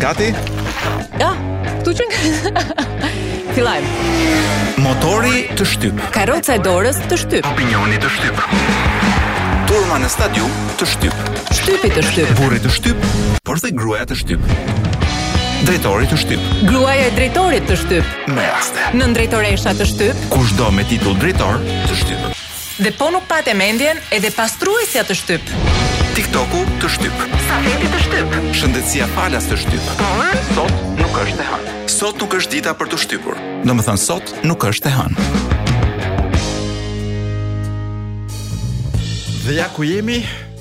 Gati? Ja, këtu që nga... Fillojmë. Motori të shtyp. Karroca e dorës të shtyp. Opinioni të shtyp. Turma në stadium të shtyp. Shtypi të shtyp. Burri të shtyp, por dhe gruaja të shtyp. Drejtori të shtyp. Gruaja e drejtorit të shtyp. Me raste. Nëndrejtoresha të shtyp. Kushdo me titull drejtor të shtyp. Dhe po nuk pate mendjen edhe pastruesja të shtyp. TikToku të shtyp. Stafi të shtyp. Shëndetësia falas të shtyp. Por sot nuk është e hënë. Sot nuk është dita për t'u shtypur. Domethënë sot nuk është e hënë. Dhe ja ku jemi,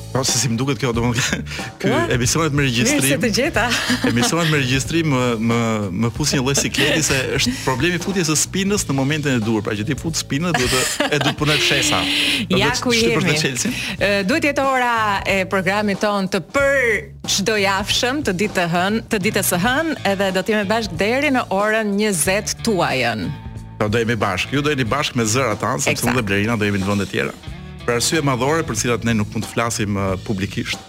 Po se si më duket kjo, domethënë ky Ua? emisionet me Mirë se regjistrim, të gjeta. emisionet me regjistrim më më më fusin një lloj sikleti se është problemi i futjes së spinës në momentin e duhur, para që ti fut spinën duhet të e duhet punojë fshesa. Do Ja të ku shtypësh jemi. çelësin. Ë, Duhet jetë ora e programit tonë të përçdojavshëm të ditë të hënë, të ditës së hënë, edhe do të jemi bashkë deri në orën 20 tuajën. Po do jemi bashkë. Ju do jeni bashkë me zërat tanë, sepse Eksakt. unë dhe Blerina do jemi në vende tjera. Për arsye madhore për të cilat ne nuk mund të flasim uh, publikisht.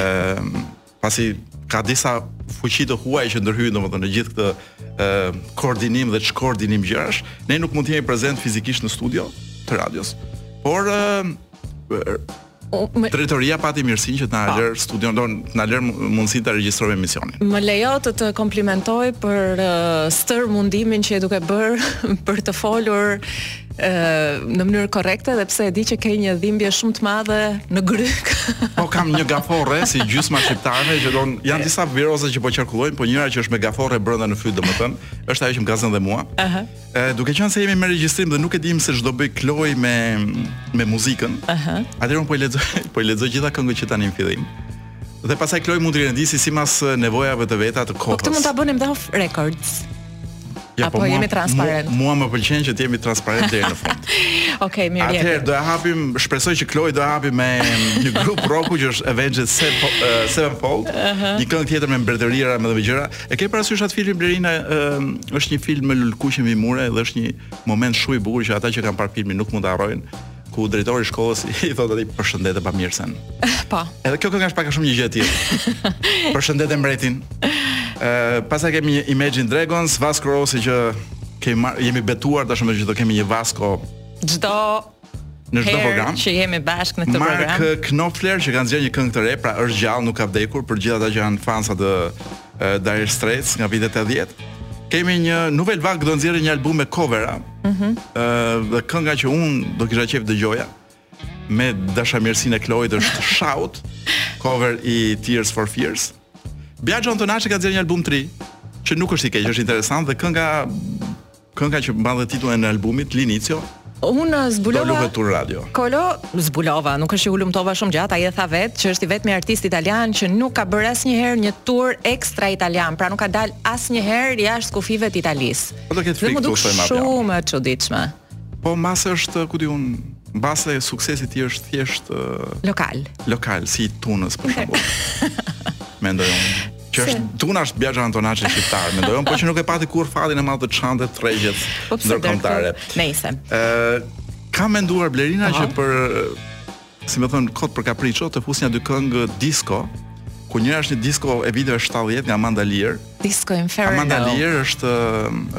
Ëm uh, pasi ka disa fuqi të huaja që ndërhyjnë domethënë në gjithë këtë ë uh, koordinim dhe çkoordinim gjërash, ne nuk mund të jemi prezent fizikisht në studio të radios. Por uh, me... Drejtoria pati mirësinë që të na po. lërë studion don, të na lërë mundësinë ta regjistrojmë emisionin. Më lejo të të komplimentoj për uh, stërmundimin që je duke bërë për të folur në mënyrë korrekte edhe pse e di që ke një dhimbje shumë të madhe në grykë. po kam një gaforre si gjysma e shqiptarëve që don janë disa viroza që po qarkullojnë, po njëra që është me gaforre brenda në fyt domethën, është ajo që më ka zënë dhe mua. Ëh. Uh -huh. duke qenë se jemi me regjistrim dhe nuk e dimë se ç'do bëjë Kloi me me muzikën. Ëh. Uh -huh. Atëherë unë po i lexoj, po i lexoj gjitha këngët që tani në fillim. Dhe pastaj Kloi mund t'i rendisi sipas nevojave të veta të kohës. Po këtë mund ta bënim dhe off records. Ja, po Apo po jemi transparent. Mua, mua më pëlqen që të jemi transparent deri në fund. Okej, okay, mirë. Atëherë do e hapim, shpresoj që Kloi do e hapi me një grup rocku që është Avenged Sevenfold, uh -huh. një këngë tjetër me mbretërira me dhe gjëra. E ke parasysh atë filmin Blerina, uh, është një film me Lulëkuqe mbi mure dhe është një moment shumë i bukur që ata që kanë parë filmin nuk mund ta harrojnë. ku drejtori i shkollës i thotë atij përshëndete bamirësen. Po. Edhe kjo këngë është pak a shumë një gjë e tillë. përshëndete mbretin. Ë pastaj kemi një Imagine Dragons, Vasco Rossi që kemi marrë, jemi betuar tashmë që do kemi një Vasco çdo në çdo program që jemi bashkë në këtë Mark program. Mark Knopfler që ka nxjerrë një këngë të re, pra është gjallë, nuk ka vdekur për gjithë ata që janë fansa të uh, Dire Straits nga vitet 80. Kemi një Nouvelle Vague që ka nxjerrë një album me cover-a, Ëh, mm -hmm. uh, dhe kënga që un do kisha qejf dëgjoja me dashamirësinë e Kloit është Shout, cover i Tears for Fears. Biagio Antonacci ka nxjerrë një album të ri, që nuk është i keq, është interesant dhe kënga kënga që mban dhe titullin e albumit L'inizio. Unë uh, zbulova Klo tur Radio. Klo zbulova, nuk është që hulumtova shumë gjatë, ai e tha vetë që është i vetmi artist italian që nuk ka bërë asnjëherë një tur ekstra italian, pra nuk ka dalë asnjëherë jashtë kufijve të Italisë. Po do ketë frikë të ushtoj ma pjam. Shumë e çuditshme. Po mbase është, ku di un, mbase suksesi i tij është thjesht uh, lokal. Lokal si i Tunës për shembull. Mendoj unë. Që është Tuna është Biagio Antonacci shqiptar, mendoj unë, po që nuk e pati kurrë fatin e madh të çante tregjet po ndërkombëtare. Nëse. Ë, uh, kam menduar Blerina Aha. që për si me thënë kot për kapriço të fusja dy këngë disko ku njëra është një disko e viteve 70 nga Amanda Lear. Disco Inferno. Amanda Lear është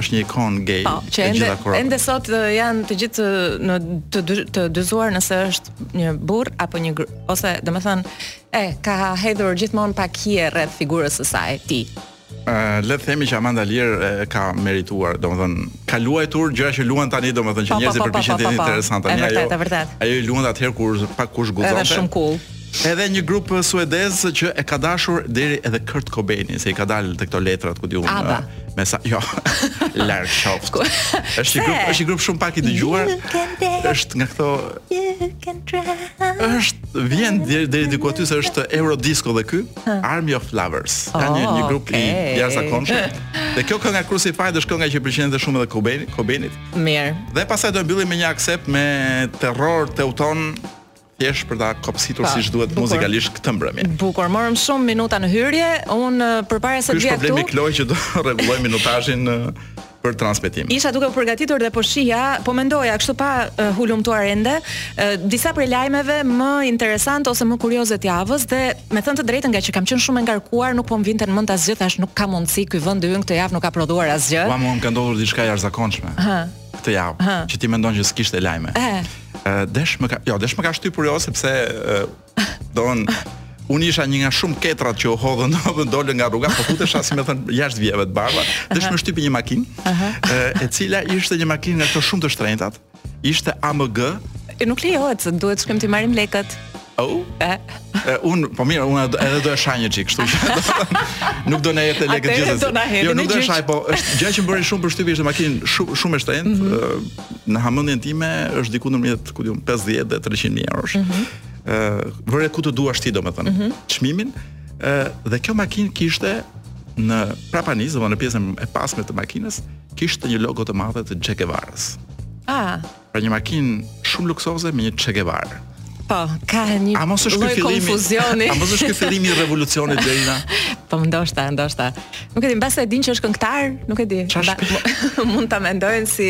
është një ikon gay. Po, që ende ende sot janë të gjithë në të të dyzuar nëse është një burr apo një gru, ose domethënë e ka hedhur gjithmonë pak hije rreth figurës së saj tij. le të themi që Amanda Lear ka merituar, domethënë ka luajtur gjëra që luan tani domethënë që njerëzit përpiqen të jenë interesante. Është vërtet, është vërtet. Ajo i luan atëherë kur pak kush guxonte. Është shumë cool. Edhe një grup suedez që e ka dashur deri edhe Kurt Cobain, se i ka dalë te këto letrat ku di un. ABBA. Me sa, jo. Larg qoftë. Është një grup, është një grup shumë pak i dëgjuar. Është nga këto Është vjen deri deri diku aty se është Eurodisco dhe ky. Army of Lovers. Janë një, një grup i okay. jashtëzakonshëm. Dhe kjo kënga Crucified është kënga që pëlqente shumë edhe Cobainit, Cobainit. Mirë. Dhe pastaj do e mbyllim me një Accept me terror teuton thjesht për ta kopsitur siç duhet bukur. muzikalisht këtë mbrëmje. Bukur, morëm shumë minuta në hyrje. Un përpara se të vija këtu. Ky është problemi Klo që do rregullojmë minutazhin për transmetim. Isha duke u përgatitur dhe po shihja, po mendoja kështu pa uh, hulumtuar ende, uh, disa prej lajmeve më interesante ose më kurioze të javës dhe me thënë të drejtën nga që kam qenë shumë e ngarkuar, nuk po më vinte në mend asgjë thashë, nuk ka mundësi ky vend ynë këtë javë nuk ka prodhuar asgjë. Po më ka ndodhur diçka e jashtëzakonshme. Hë. Këtë javë, Hë. që ti mendon që s'kishte lajme. Ëh. Uh, desh më ka, jo, desh më ka shtypur jo sepse uh, Don Unë isha një nga shumë ketrat që u hodhën dhe dolën nga rruga, po futesha si me thënë jashtë vijave të bardha, desh më shtypi një makinë, e cila ishte një makinë nga këto shumë të shtrenjtat, ishte AMG. E nuk lejohet, duhet shkojmë të marrim lekët. Oh. Eh. Un, po mirë, un edhe do e shaj një çik, kështu që. nuk do na jepte lekë gjithë. Do na jo, nuk do e shaj, po një gjë që më bëri shumë përshtypje ishte makinë shumë shumë e shtrenjtë. Mm -hmm. Në hamendjen time është diku ndërmjet diku midis 50 dhe 300 mijë eurosh. Ëh, mm -hmm. vëre ku të duash ti domethënë mhm. çmimin. Mm -hmm dhe kjo makinë kishte në prapanicë, domethënë në pjesën e pasme të makinës, kishte një logo të madhe të Che Guevara-s. Ah. Pra një makinë shumë luksoze me një Che Guevara. Po, ka një a mos është ky fillimi konfuzioni. A mos është ky fillimi i revolucionit Blerina? Po ndoshta, ndoshta. Nuk e di, mbase e din që është këngëtar, nuk e di. Mund ta mendojnë si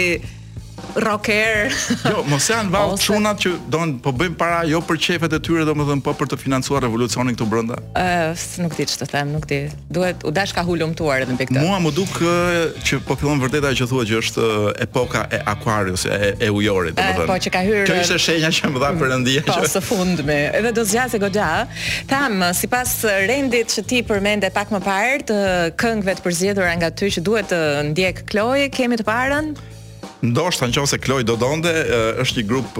Rocker. jo, mos janë vallë Ose... çunat që domethënë po bëjnë para jo për qejfet e tyre, domethënë po për të financuar revolucionin këtu brenda. Ëh, uh, nuk di ç'të them, nuk di. Duhet u dashka hulumtuar edhe mbi këtë. Mua më duk që po fillon vërtet ajo që thua që është epoka e Aquarius, e, e ujorit, domethënë. Po që ka hyrë. Kjo ishte shenja që më dha mm, perëndia po, që. Po së fundmi, edhe do zgjasë goxha. Tani, sipas rendit që ti përmende pak më parë të këngëve të përzgjedhura nga ty që duhet të ndjek Kloi, kë kemi të parën? Ndoshta nëse Kloi do donte, është një grup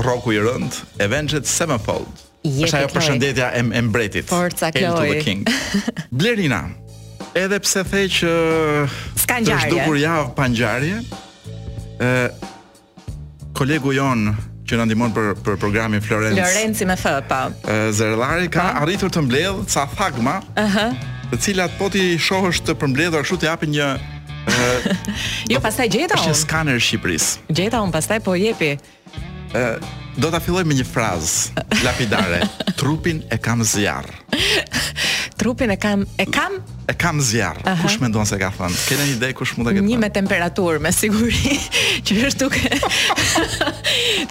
rroku i rëndë, Avenged Sevenfold. Është ajo përshëndetja e, e mbretit. Forca Kloi. Blerina. Edhe pse the që s'ka ngjarje. Është dukur javë pa ngjarje. Ë Kolegu jonë që na ndihmon për për programin Florenc. Florenci me F, po. Zerellari ka po. arritur të mbledhë ca thagma. Ëh. Të cilat po t'i shohësh të përmbledhur kështu të japin një Jo, pastaj gjeta unë. Është një skaner i Shqipërisë. Gjeta unë pastaj po jepi. Ëh, do ta filloj me një frazë lapidare. Trupin e kam zjarr. Trupin e kam, e kam? E kam zjarr. Uh -huh. Kush mendon se e ka thënë? Keni një ide kush mund ta ketë? Një me temperaturë, me siguri, që është duke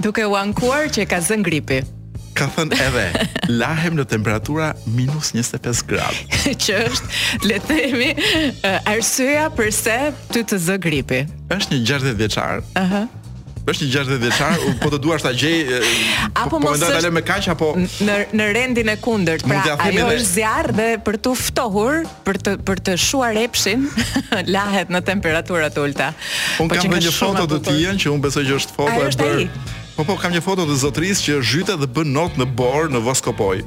duke u ankuar që e ka zënë gripi. Ka thënë edhe, lahem në temperatura minus 25 gradë. që është, le të themi, arsyeja përse ty të zë gripi. Është një 60 vjeçar. Aha. Uh -huh Është një 60 vjeçar, unë po të duash ta gjej. e, Apo po mos mendoj ta është- lë me kaq apo në në rendin e kundërt. Pra, Mund t'ia themi ajo dhe- është zjarr dhe për të ftohur, për të për të shuar epshin, lahet në temperatura të ulta. Unë Po kam që nga dhënë një shumë foto e të bukur. tijën që unë besoj që është foto Ai e është bërë. ai. Po po kam një foto të zotërisë që zhytet dhe bën not në borë në Voskopojë.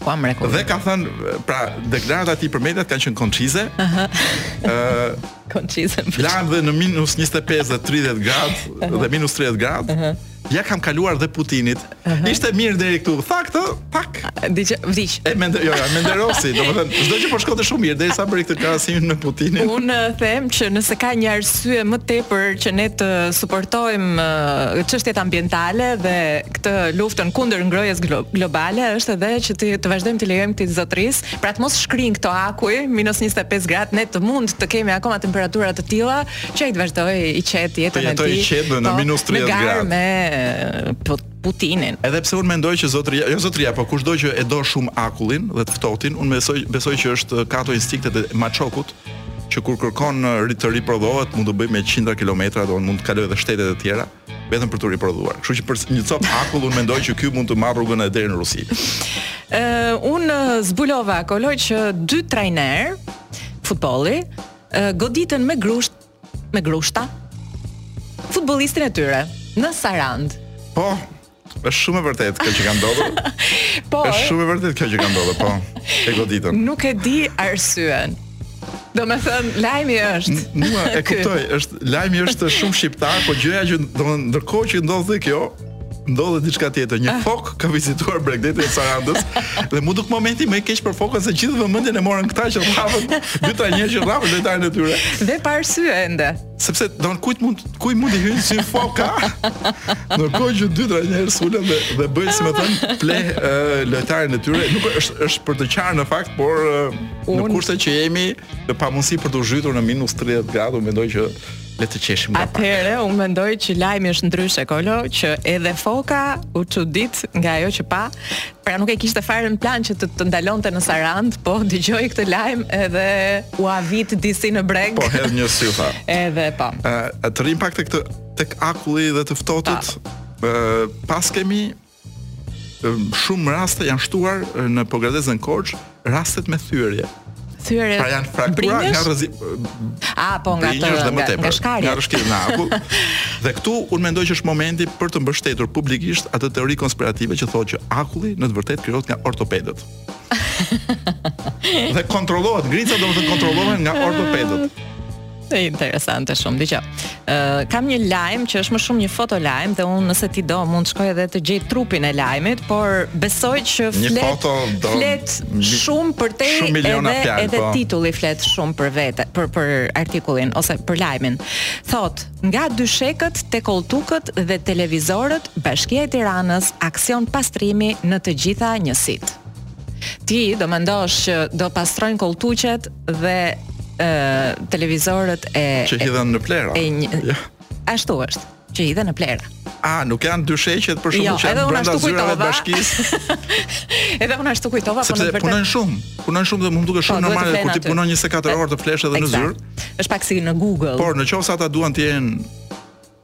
Po mrekulli. Dhe ka thënë, pra, deklaratat e tij për mediat kanë qenë koncize. Ëh, Koncize. Lahem dhe në minus 25 dhe 30 gradë dhe minus 30 gradë. Uh -huh. Ia kam kaluar dhe Putinit. Uh -huh. Ishte mirë deri këtu. Tha këtë, pak. Diçë, vdiq. E mendoj, jo, jo, e menderosi, domethënë, çdo gjë po shkonte shumë mirë derisa bëri këtë krahasimin me Putinin. Unë uh, them që nëse ka një arsye më tepër që ne të suportojmë uh, çështjet uh, ambientale dhe këtë luftën kundër ngrohjes glo globale është edhe që të, të vazhdojmë t'i lejojmë këtij zotëris Pra të mos shkrijnë këto akuj, minus 25 gradë, ne të mund të kemi akoma temperatura të tilla, që ai të vazhdojë i qetë jetën e tij. Të jetë i qetë në po, minus 30 gradë. Në garë me po, Putinin. Edhe pse unë mendoj që zotëria, jo zotëria, po kushdo që e do shumë akullin dhe të ftohtin, unë besoj besoj që është ka ato instinktet e maçokut që kur kërkon të riprodhohet mund të bëjë me qindra kilometra dhe mund të kalojë edhe shtetet e tjera. vetëm për t'u riprodhuar. Kështu që për një copë akull unë mendoj që ky mund të marrë rrugën edhe deri në Rusi. Ë uh, unë zbulova Kolo që dy trajnerë futbolli uh, goditën me grusht me grushta futbollistin e tyre në Sarandë. Po, Është shumë e vërtetë kjo që ka ndodhur. po. Është shumë e vërtetë kjo që ka ndodhur, po. E goditën. Nuk e di arsyen. Domethënë, lajmi është. Mua e kuptoj, është, lajmi është shumë shqiptar, po gjëja që, do me ndërkohë që ndodh dhe kjo, ndodh dhe diçka tjetër. Një ah. fokë ka vizituar bregdetin e Sarandës, dhe m'u duk momenti më i keq për fokën, se gjithë vëmendjen e morën këta që rrafën, dy trajnerë që rrafën lojtarin e tyre. Dhe pa arsye ende. Sepse don kujt mund kuj mund t'i hyjë në sy foka. Në kohë që dy trajnerë sulen dhe dhe bëjnë si me thënë pleh lojtarin e tyre, nuk është është për të qarë në fakt, por në kushte që jemi në pamundësi për t'u zhytur në minus 30 gradë, unë mendoj që le të qeshim nga pak. Atëherë unë mendoj që lajmi është ndryshe Kolo që edhe foka u çudit nga ajo që pa Pra nuk e kishte fare në plan që të, të ndalonte në Sarandë, po dëgjoi këtë lajm edhe u avit disi në breg. Po hedh një sy tha. edhe po. Ë të rrim pak tek të tek akulli dhe të ftohtët. Ë pas kemi shumë raste janë shtuar në Pogradec e në Korçë Rastet me thyerje. Thyerje. Pra janë fraktura nga rrezik. A po nga të nga, nga, nga shkarja. Nga rrëshqitja në akull. dhe këtu unë mendoj që është momenti për të mbështetur publikisht atë teori konspirative që thotë që akulli në të vërtetë krijohet nga ortopedët. dhe kontrollohet, ngricat domethënë kontrollohen nga ortopedët. Interesante shumë, dëgjoj. Ë uh, kam një lajm që është më shumë një foto lajm dhe unë nëse ti do mund të shkoj edhe të gjej trupin e lajmit, por besoj që flet një foto do flet shumë përtej edhe fjalë, edhe po. titulli flet shumë për vete, për për artikullin ose për lajmin. Thotë, nga dyshekët te kolltukët dhe televizorët, Bashkia e Tiranës aksion pastrimi në të gjitha njësitë. Ti do mendosh që do pastrojnë kolltuqet dhe ë televizorët e që hidhen në plehra. E një, ja. Ashtu është, që hidhen në plehra. A, nuk janë dysheqet për gjumë jo, që janë brenda zyrave të bashkisë. edhe unë ashtu kujtova, po në vërtetë. Sepse punojnë shumë, punojnë shumë dhe m'u duk po, shumë normale kur ti punon 24 orë të flesh edhe në zyrë. Është pak si në Google. Por në qoftë se ata duan të jenë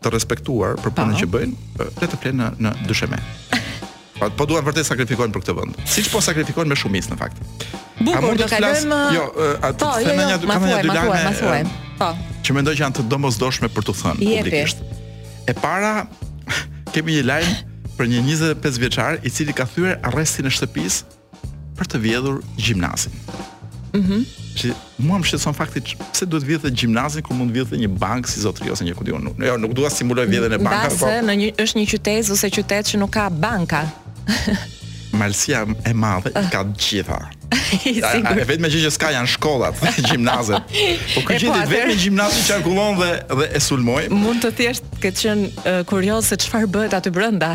të respektuar për punën që bëjnë, le të flenë në, në dysheme. Po po duan vërtet sakrifikojnë për këtë vend. Siç po sakrifikojnë me shumicë në fakt. Bukur, do kalojmë. Jo, atë po, jo, jo, kam nja dy lajme. Po. Që mendoj që janë të domosdoshme për t'u thënë publikisht. E para kemi një lajm për një 25 vjeçar i cili ka thyer arrestin e shtëpisë për të vjedhur gjimnazin. Mhm. Mm që mua më shqetëson fakti pse duhet vjedhë gjimnazin kur mund të vjedhë një bankë si zotri ose një kudion. Nuk, jo, nuk dua stimuloj vjedhjen e bankës, po. Në një është një qytet ose qytet që nuk ka banka. Malësia e Madhe i ka të gjitha. E vetëm gjë që s'ka janë shkollat, gjimnazet. Po ky gjeti po, vetmin gjimnaz që qarkullon dhe dhe e sulmoi. Mund të thjesht ketë qenë uh, kurioz se çfarë bëhet aty brenda.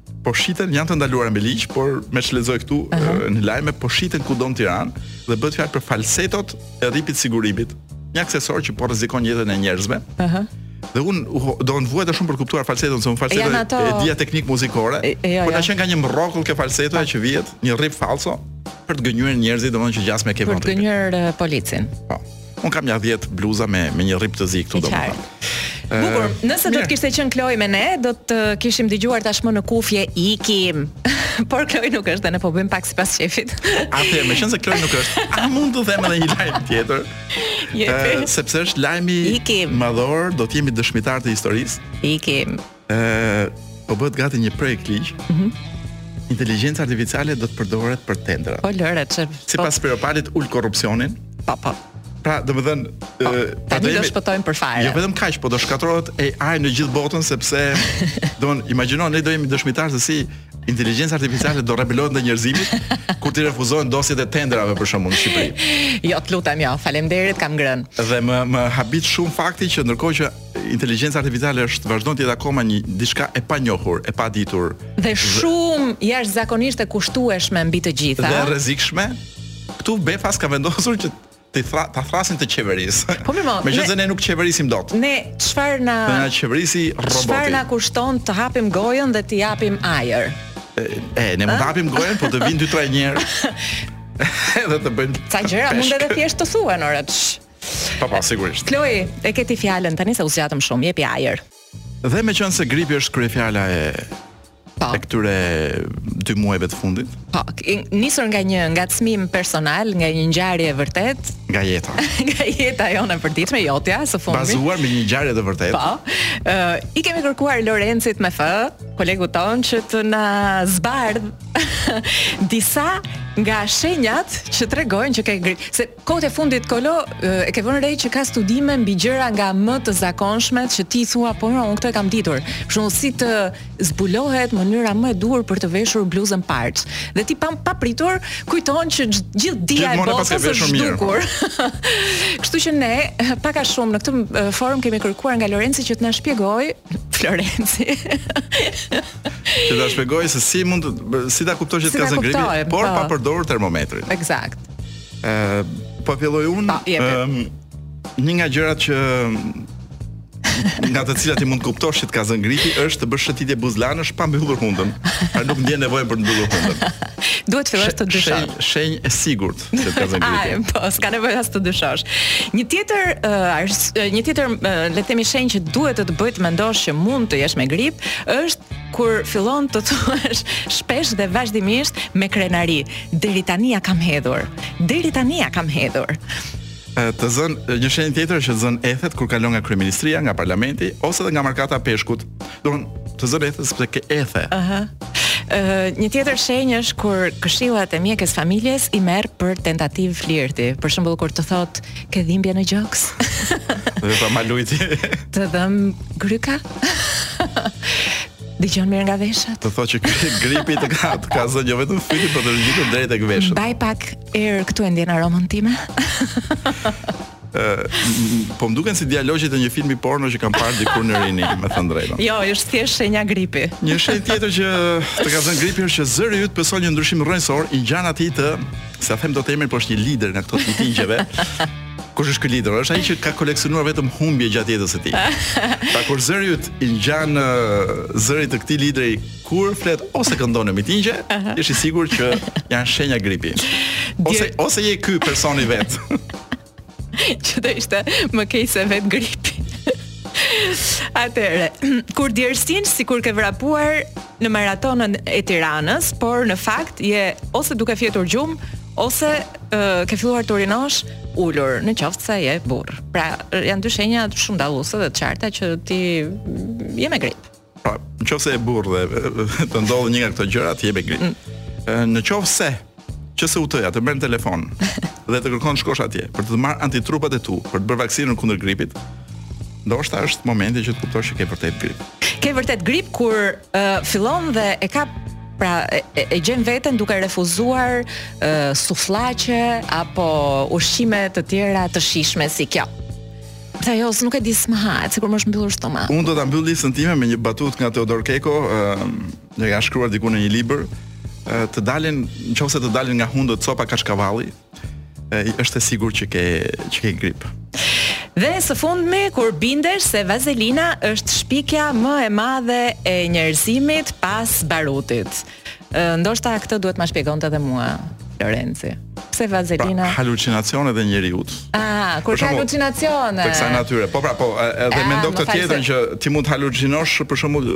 po shiten janë të ndaluara me ligj, por me ç'lexoj këtu uh -huh. në lajme po shiten kudo në Tiranë dhe bëhet fjalë për falsetot e rripit sigurimit, një aksesor që po rrezikon jetën e njerëzve. Ëh. Uh -huh. Dhe un domethënë vuajta shumë për kuptuar falseton, se un falseton ato... e dija teknikë muzikore, e, e, jo, por na qenka një mrekulli kjo falsetoja që vihet, një rrip falso për të gënjyer njerëzit, domethënë që gjasme ke vënë. Për të gënjyer eh, policin. Po. Un kam nja 10 bluza me me një rrip të zi këtu domethënë. Bukur, nëse do të kishte qenë Kloj me ne, do të kishim dëgjuar tashmë në kufje ikim. Por Kloj nuk është dhe ne po bëjmë pak sipas qejfit. Atëherë meqenëse Kloj nuk është. A mund të them edhe një lajm tjetër? Jepi. Sepse është lajmi ikim. Madhor, do të jemi dëshmitarë të historisë. Ikim. ë po bëhet gati një projektligj. Ëh. Mm -hmm. Inteligjenca artificiale do të përdoret për tendera. Po lëre çë. Sipas po... Spiropalit ul korrupsionin. Po po. Pra, domethënë... Po, pra do jemi... shpëtojmë përfare. Jo, vetëm kaq, po do shkatërrohet AI në gjithë botën, sepse... do në, imagino, ne do jemi dëshmitarë se si inteligencë artificiale do rebelohet ndaj njerëzimit kur t'i refuzohen dosjet e tenderave për shembull në Shqipëri. Jo, të lutem, jo. Faleminderit, kam ngrënë. Dhe më më habit shumë fakti që ndërkohë që Inteligjenca artificiale është vazhdon të jetë akoma një diçka e panjohur, e paditur dhe shumë jashtëzakonisht e kushtueshme mbi të gjitha. Dhe e rrezikshme. Ktu befas ka vendosur që të thra, ta thrasin të qeverisë. Po mirë, meqenëse ne nuk qeverisim dot. Ne çfarë na Ne na qeveris roboti. Çfarë na kushton të hapim gojën dhe të jepim ajër? E, ne mund të hapim gojën, po të vinë dy tre njerëz. Edhe të bëjmë. Ca gjëra mund edhe thjesht të thuhen, ore. Po po, sigurisht. Kloi, e ke ti fjalën tani se u zgjatëm shumë, jepi ajër. Dhe meqënëse gripi është kryefjala e Po. e këtyre dy muajve të fundit Po, k- nisur nga një ngacmim personal, nga një ngjarje e vërtet, nga jeta. nga jeta jonë e përditshme, jotja së fundmi. Bazuar në një ngjarje të vërtetë. Po. Ë, i kemi kërkuar Lorencit me F, kolegut tonë që të na zbardhë disa nga shenjat që tregojnë që ke grip, se Kohët e fundit Kolo e ke vënë re që ka studime mbi gjëra nga më të zakonshmet që ti thua po unë këtë e kam ditur. Për shembull si të zbulohet mënyra më e duhur për të veshur bluzën pars. Dhe ti papritur kujton që gjithë dija e botës është zhdukur. Kështu që ne pak a shumë në këtë forum kemi kërkuar nga Lorenci që të na shpjegojë Florenci. Që ta shpjegojë se si mund të si ta kuptosh që të ka zënë gripi, por po. pa përdorur termometrin. Eksakt. po e filloj unë. Po, ehm, një nga gjërat që nga të cilat ti mund të kuptosh që të ka zënë gripi është të bësh shëtitje buzë Lanës pa mbyllur hundën. Pra nuk ndjen nevojën për të mbyllur hundën. Duhet të fillosh të dyshosh. Shenjë shenjë e sigurt që të ka zënë gripi. Ai, po, s'ka nevojë as të dyshosh. Një tjetër uh, një tjetër uh, le të themi shenjë që duhet të të bëjë të mendosh që mund të jesh me grip është kur fillon të thuash shpesh dhe vazhdimisht me krenari, deri tani ia kam hedhur. Deri tani ia kam hedhur. E, të zën një shenjë tjetër që të zënë ethet kur kalon nga kryeministria, nga parlamenti ose edhe nga markata e peshkut. Do të zënë ethet sepse ke ethe. Ëh. Uh -huh. Uh, një tjetër shenjë është kur këshillat e mjekes së familjes i merr për tentativë flirti. Për shembull kur të thotë ke dhimbje në gjoks. Dhe pa malujti. të dhemb Gryka? Dëgjon mirë nga veshët. Të thotë që ky gripi të ka të ka zënë jo vetëm fytin, por të është ngjitur drejt tek veshët. Mbaj pak erë këtu e ndien aromën time. Ë, m- po më duken si dialogjet e një filmi porno që kam parë dikur në rini, me thënë të drejtën. Jo, është thjesht shenja gripi. Një shenjë tjetër që të ka zënë gripi është që zëri yt pëson një ndryshim rrënjësor, i ngjan atij të, s'ia them dot emrin, por është një lider nga këta të mitingjeve. Kush është ky lider? Është ai që ka koleksionuar vetëm humbje gjatë jetës së tij. Pra kur zëri yt i ngjan zërit të këtij lideri kur flet ose këndon në mitingje, je i sigurt që janë shenja gripi. Ose ose je ky personi vetë. që do ishte më keq se vetë gripi. Atëre, kur djersin sikur ke vrapuar në maratonën e Tiranës, por në fakt je ose duke fjetur gjumë ose uh, ke filluar të urinosh ulur në qoftë se je burr. Pra janë dy shenja shumë dalluese dhe të qarta që ti je me grip. Po, në qoftë se je burrë dhe të ndodh një nga këto gjëra, ti je me grip. Mm. Në qoftë se QSUT-ja të merr në telefon dhe të kërkon të shkosh atje për të marrë antitrupat e tu, për të bërë vaksinën kundër gripit, ndoshta është momenti që të kuptosh që ke vërtet grip. Ke vërtet grip kur uh, fillon dhe e ka pra e, e, e gjen veten duke refuzuar uh, sufllaqe apo ushqime të tjera të shijshme si kjo. Pra jo, nuk e di s'më hahet, sikur më është mbyllur stomaku. Unë do ta mbyll listën time me një batutë nga Teodor Keko, uh, E ka shkruar diku në një libër, të dalin, nëse të dalin nga hundët copa kaçkavalli, është e sigurt që ke që ke grip. Dhe së fundmi kur bindesh se vazelina është shpikja më e madhe e njerëzimit pas barutit. Ndoshta këtë duhet të ma shpjegonte edhe mua. Lorenci. Pse vazelina? Pra, halucinacione dhe njeriut. Ah, kur ka halucinacione. Të kësaj natyre. Po pra, po, edhe ah, mendo këtë tjetrën që ti mund të halucinosh për shembull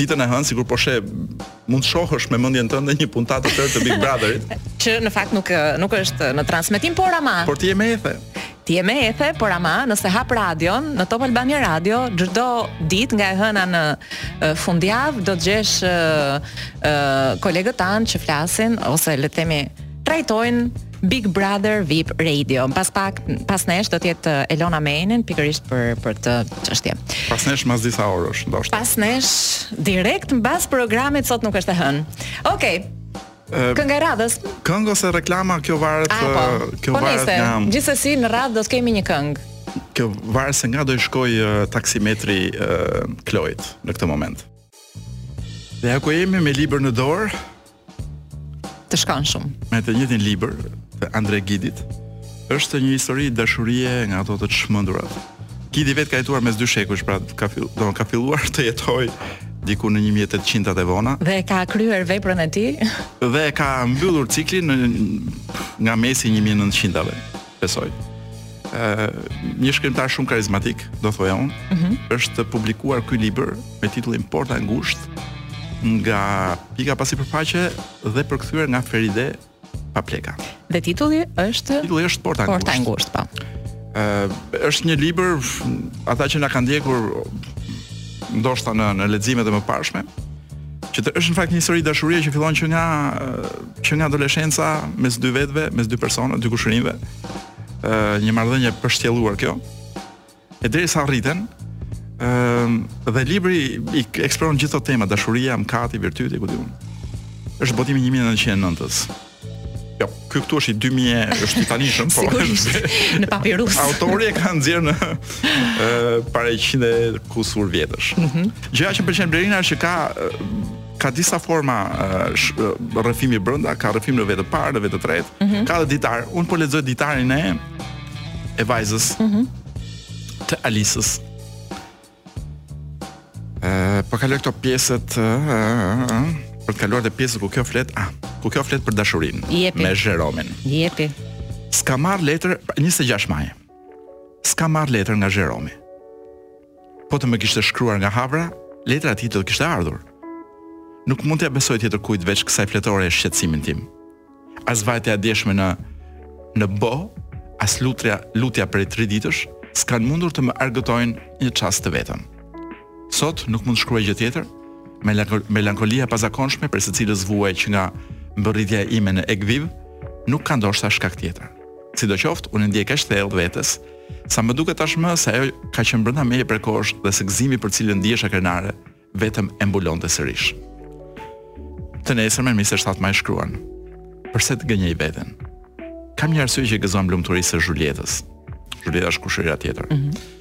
ditën e hënë sikur po she mund të shohësh me mendjen tënde një puntatë të tërë të Big Brotherit. që në fakt nuk nuk është në transmetim, por ama. Por ti je me ethe. Ti je me ethe, por ama nëse hap radion, në Top Albania Radio, çdo ditë nga e hëna në fundjavë do të gjesh ë uh, kolegët tanë që flasin ose le të themi trajtojnë Big Brother VIP Radio. Pas pak pas nesh do të jetë uh, Elona me Enin pikërisht për për këtë çështje. Pas nesh mas disa orësh, ndoshta. Pas nesh direkt mbas programit sot nuk është e hënë. Okej. Okay. Kënga e radhës. Këngë ose reklama, kjo varet, A, po. Eh, kjo po varet nga, gjithsesi në radhë do të kemi një këngë. Kjo varet se nga do i shkojë uh, eh, taksimetri uh, eh, Kloit në këtë moment. Dhe ja ku jemi me libër në dorë. Të shkan shumë. Me të njëjtin libër, të Andre Gidit. Është një histori dashurie nga ato të çmendura. Gidi vetë ka jetuar mes dy shekujsh, pra ka filluar, do ka filluar të jetojë diku në 1800-at e vona. Dhe ka kryer veprën e tij. Dhe ka mbyllur ciklin në nga mesi i 1900-tave, besoj. Ë një shkrimtar shumë karizmatik, do thoja unë, mm -hmm. është publikuar ky libër me titullin Porta e ngushtë nga Pika pa sipërfaqe dhe përkthyer nga Feride Papleka. Dhe titulli është Titulli është Porta e ngushtë. Porta e ngushtë, po. Ë është një libër ata që na kanë ndjekur ndoshta në në leximet e mëparshme, që të, është në fakt një histori dashurie që fillon që nga që nga adoleshenca mes dy vetëve, mes dy personave, dy kushërinjve. Ë një marrëdhënie e pështjelluar kjo. E derisa rriten, ëm dhe libri i eksploron gjithë këto tema, dashuria, mkati, virtyti, ku di unë. Është botimi i 1909-s. Jo, ky këtu është i 2000, është i tanishëm, po. Sigurisht. Në papirus. Autori e ka nxjerrë në ë para 100 e kusur vjetësh. Mm -hmm. Gjëja që më pëlqen Blerina është që ka ka disa forma rrëfimi brenda, ka rrëfim në vetë të parë, në vetë të tretë, mm -hmm. ka edhe ditar. Unë po lexoj ditarin e e vajzës. Mhm. Mm të Alisës. Ëh, po kaloj këto pjesët e, e, e, për të kaluar te pjesët ku kjo flet, ah, ku kjo flet për dashurinë Jepi. me Jeromin. Jepi. S'ka marr letër pra, 26 maj. S'ka marr letër nga Jeromi. Po të më kishte shkruar nga Havra, letra e tij do të kishte ardhur. Nuk mund t'ia besoj tjetër kujt veç kësaj fletoreje shqetësimin tim. As vajtja e djeshme në në bo, as lutja, lutja prej 3 ditësh s'kanë mundur të më argëtojnë një çast të vetëm. Sot nuk mund të shkruaj gjë tjetër, melankolia e pazakonshme prej së cilës vuaj që nga mbërritja ime në Eg-Viv, nuk ka ndoshta shkak tjetër. Sidoqoftë, unë e ndiej kaq thellë vetes, sa më duket tashmë se ajo ka qenë brenda meje prej kohësh dhe se gëzimi për cilin ndihesha krenare, vetëm e mbulonte sërish. Të nesërmen më 27 maj shkruan. Përse të gënjej veten? Kam një arsye që i gëzohem lumturisë së Zhuljetës. Zhuljeta është kushërira tjetër. Mm -hmm.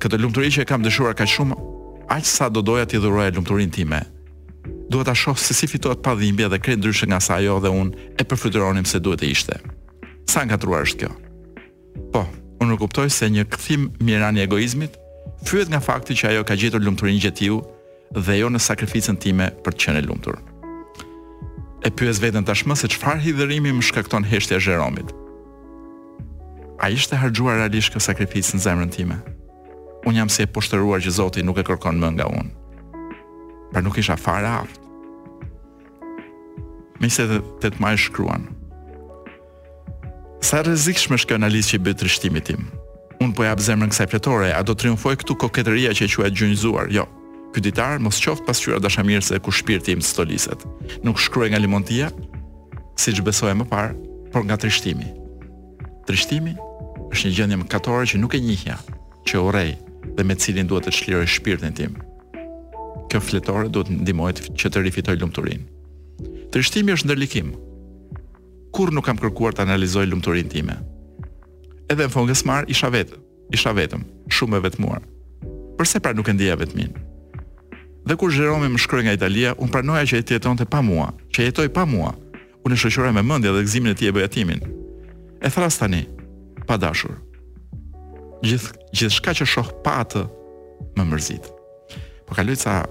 Këtë lumturi që e kam dëshiruar kaq shumë, aq sa do doja t'i dhuroja lumturinë time. Duhet ta shoh se si fitohet pa dhimbje dhe krejt ndryshe nga sa ajo dhe unë e përfytyronim se duhet të ishte. Sa e ngatërruar është kjo? Po, unë e kuptoj se një kthim mizor i egoizmit fyhet nga fakti që ajo ka gjetur lumturinë gjetiu dhe jo në sakrificën time për të qenë e lumtur. E pyes veten tashmë se çfarë hidhërimi më shkakton heshtja e Zheromit. A ishte harxhuar realisht kjo sakrificë në zemrën time? Unë jam si e poshtëruar që Zoti nuk e kërkon më nga unë. Pra nuk isha fare e aftë. Më 28 maj shkruan. Sa e rrezikshme është kjo analizë që i bëj trishtimit tim. Unë po i jap zemrën kësaj fletore, a do triumfojë këtu koketëria që e quaj të gjunjëzuar? Jo. Ky ditar mos qoftë pasqyra dashamirëse ku shpirti im stoliset. Nuk shkruaj nga limontia, siç besoja më parë, por nga trishtimi. Trishtimi është një gjendje mëkatore që nuk e njihja, që e urrej dhe me cilin duhet të çliroj shpirtin tim. Kjo fletore duhet të ndihmojë që të rifitoj lumturinë. Trishtimi është ndërlikim. Kurrë nuk kam kërkuar të analizoj lumturinë time. Edhe në Fongesmar isha vetë, isha vetëm, shumë e vetmuar. Përse pra nuk e ndjeja vetminë? Dhe kur Zheromi më shkroi nga Italia, unë pranoja që ai të jetonte pa mua, që jetoi pa mua. Unë e shoqëroja me mendje dhe gëzimin e tij e bëja timin. E thërras tani, pa dashur. Gjithë gjithçka që shoh pa atë më mërzit. Po kaloj ca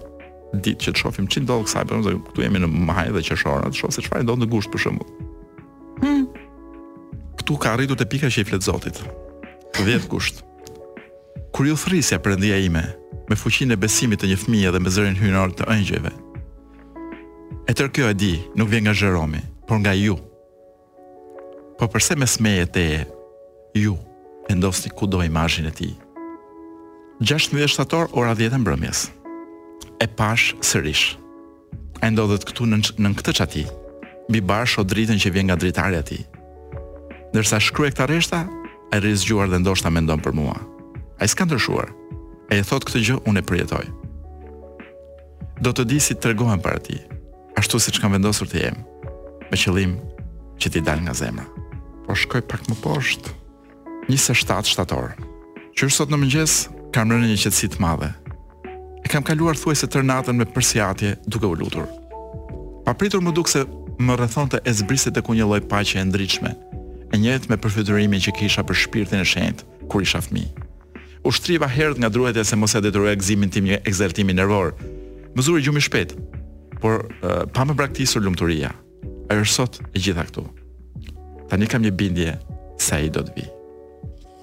ditë që të shofim ç'i ndodh kësaj, për, këtu jemi në maj dhe qershor, të shof se çfarë i ndodh në gusht për shembull. Hmm. Këtu ka arritur te pika që i flet Zotit. 10 gusht. Kur ju thërrisja, Perëndia ime, me fuqinë e besimit të një fëmije dhe me zërin hyjnor të engjëjve. E tërë kjo e di, nuk vjen nga Zheromi, por nga ju, Po përse mes meje teje ju vendosni kudo imazhin e tij? 16 shtator ora 10 e mbrëmjes. E pashë sërish. Ai ndodhet këtu nën nën këtë çati. Mbi bar shoh dritën që vjen nga dritarja e tij. Ndërsa shkruaj këta rreshta, ai rri zgjuar dhe ndoshta mendon për mua. Ai s'ka ndryshuar. Ai e thotë këtë gjë, unë e përjetoj. do të di si të tregohem para tij, ashtu siç kam vendosur të jem, me qëllim që t'i dal nga zemra. Po shkoj pak më poshtë. 27 shtator. Qysh sot në mëngjes kam rënë në një qetësi të madhe. E kam kaluar thuajse tërë natën me përsiatje duke u lutur. Papritur m'u duk se më rrethonte e zbriste tek unë një lloj paqe e ndritshme, e njëjtë me përfytyrimin që kisha për shpirtin e shenjtë kur isha fëmijë. U shtriva herët nga druhetja se mos ia detyroja gëzimin tim një ekzaltimi nervor. Më zuri gjumi shpejt, por pa më braktisur lumturia. Ajo është sot e gjitha këtu. Tani kam një bindje se ai do të vijë.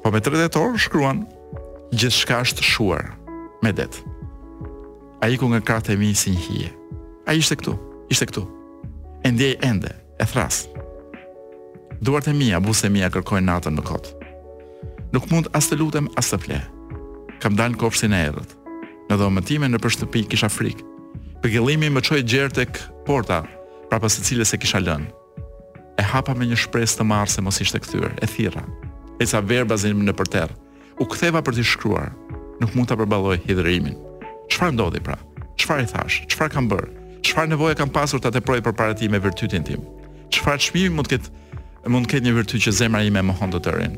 Po më 3 tetor shkruan gjithçka është shuar, medet. Ai iku nga krahët e mi si një hije. Ai ishte këtu, ishte këtu. E ndjej ende, E thërras. Duart e mia, buzët e mia kërkojnë natën më kot. Nuk mund as të lutem, as të fle. Kam dalë në kopshtin e errët. Në dhomën time nëpër shtëpi kisha frikë. Pikëllimi më çoi gjer tek porta, prapa së cilës e kisha lënë. E hapa me një shpresë të marrë se mos ishte kthyer, e thirra. Eca verbazi nëpër terr. U ktheva për t'i shkruar. Nuk mund ta përballoj hidhërimin. Çfarë ndodhi pra? Çfarë i thashë? Çfarë kam bërë? Çfarë nevoje kam pasur ta teproj përpara tij me virtytin tim? Çfarë çmimi mund të ketë mund të ketë një virtyt që zemra ime e mohon të tërin?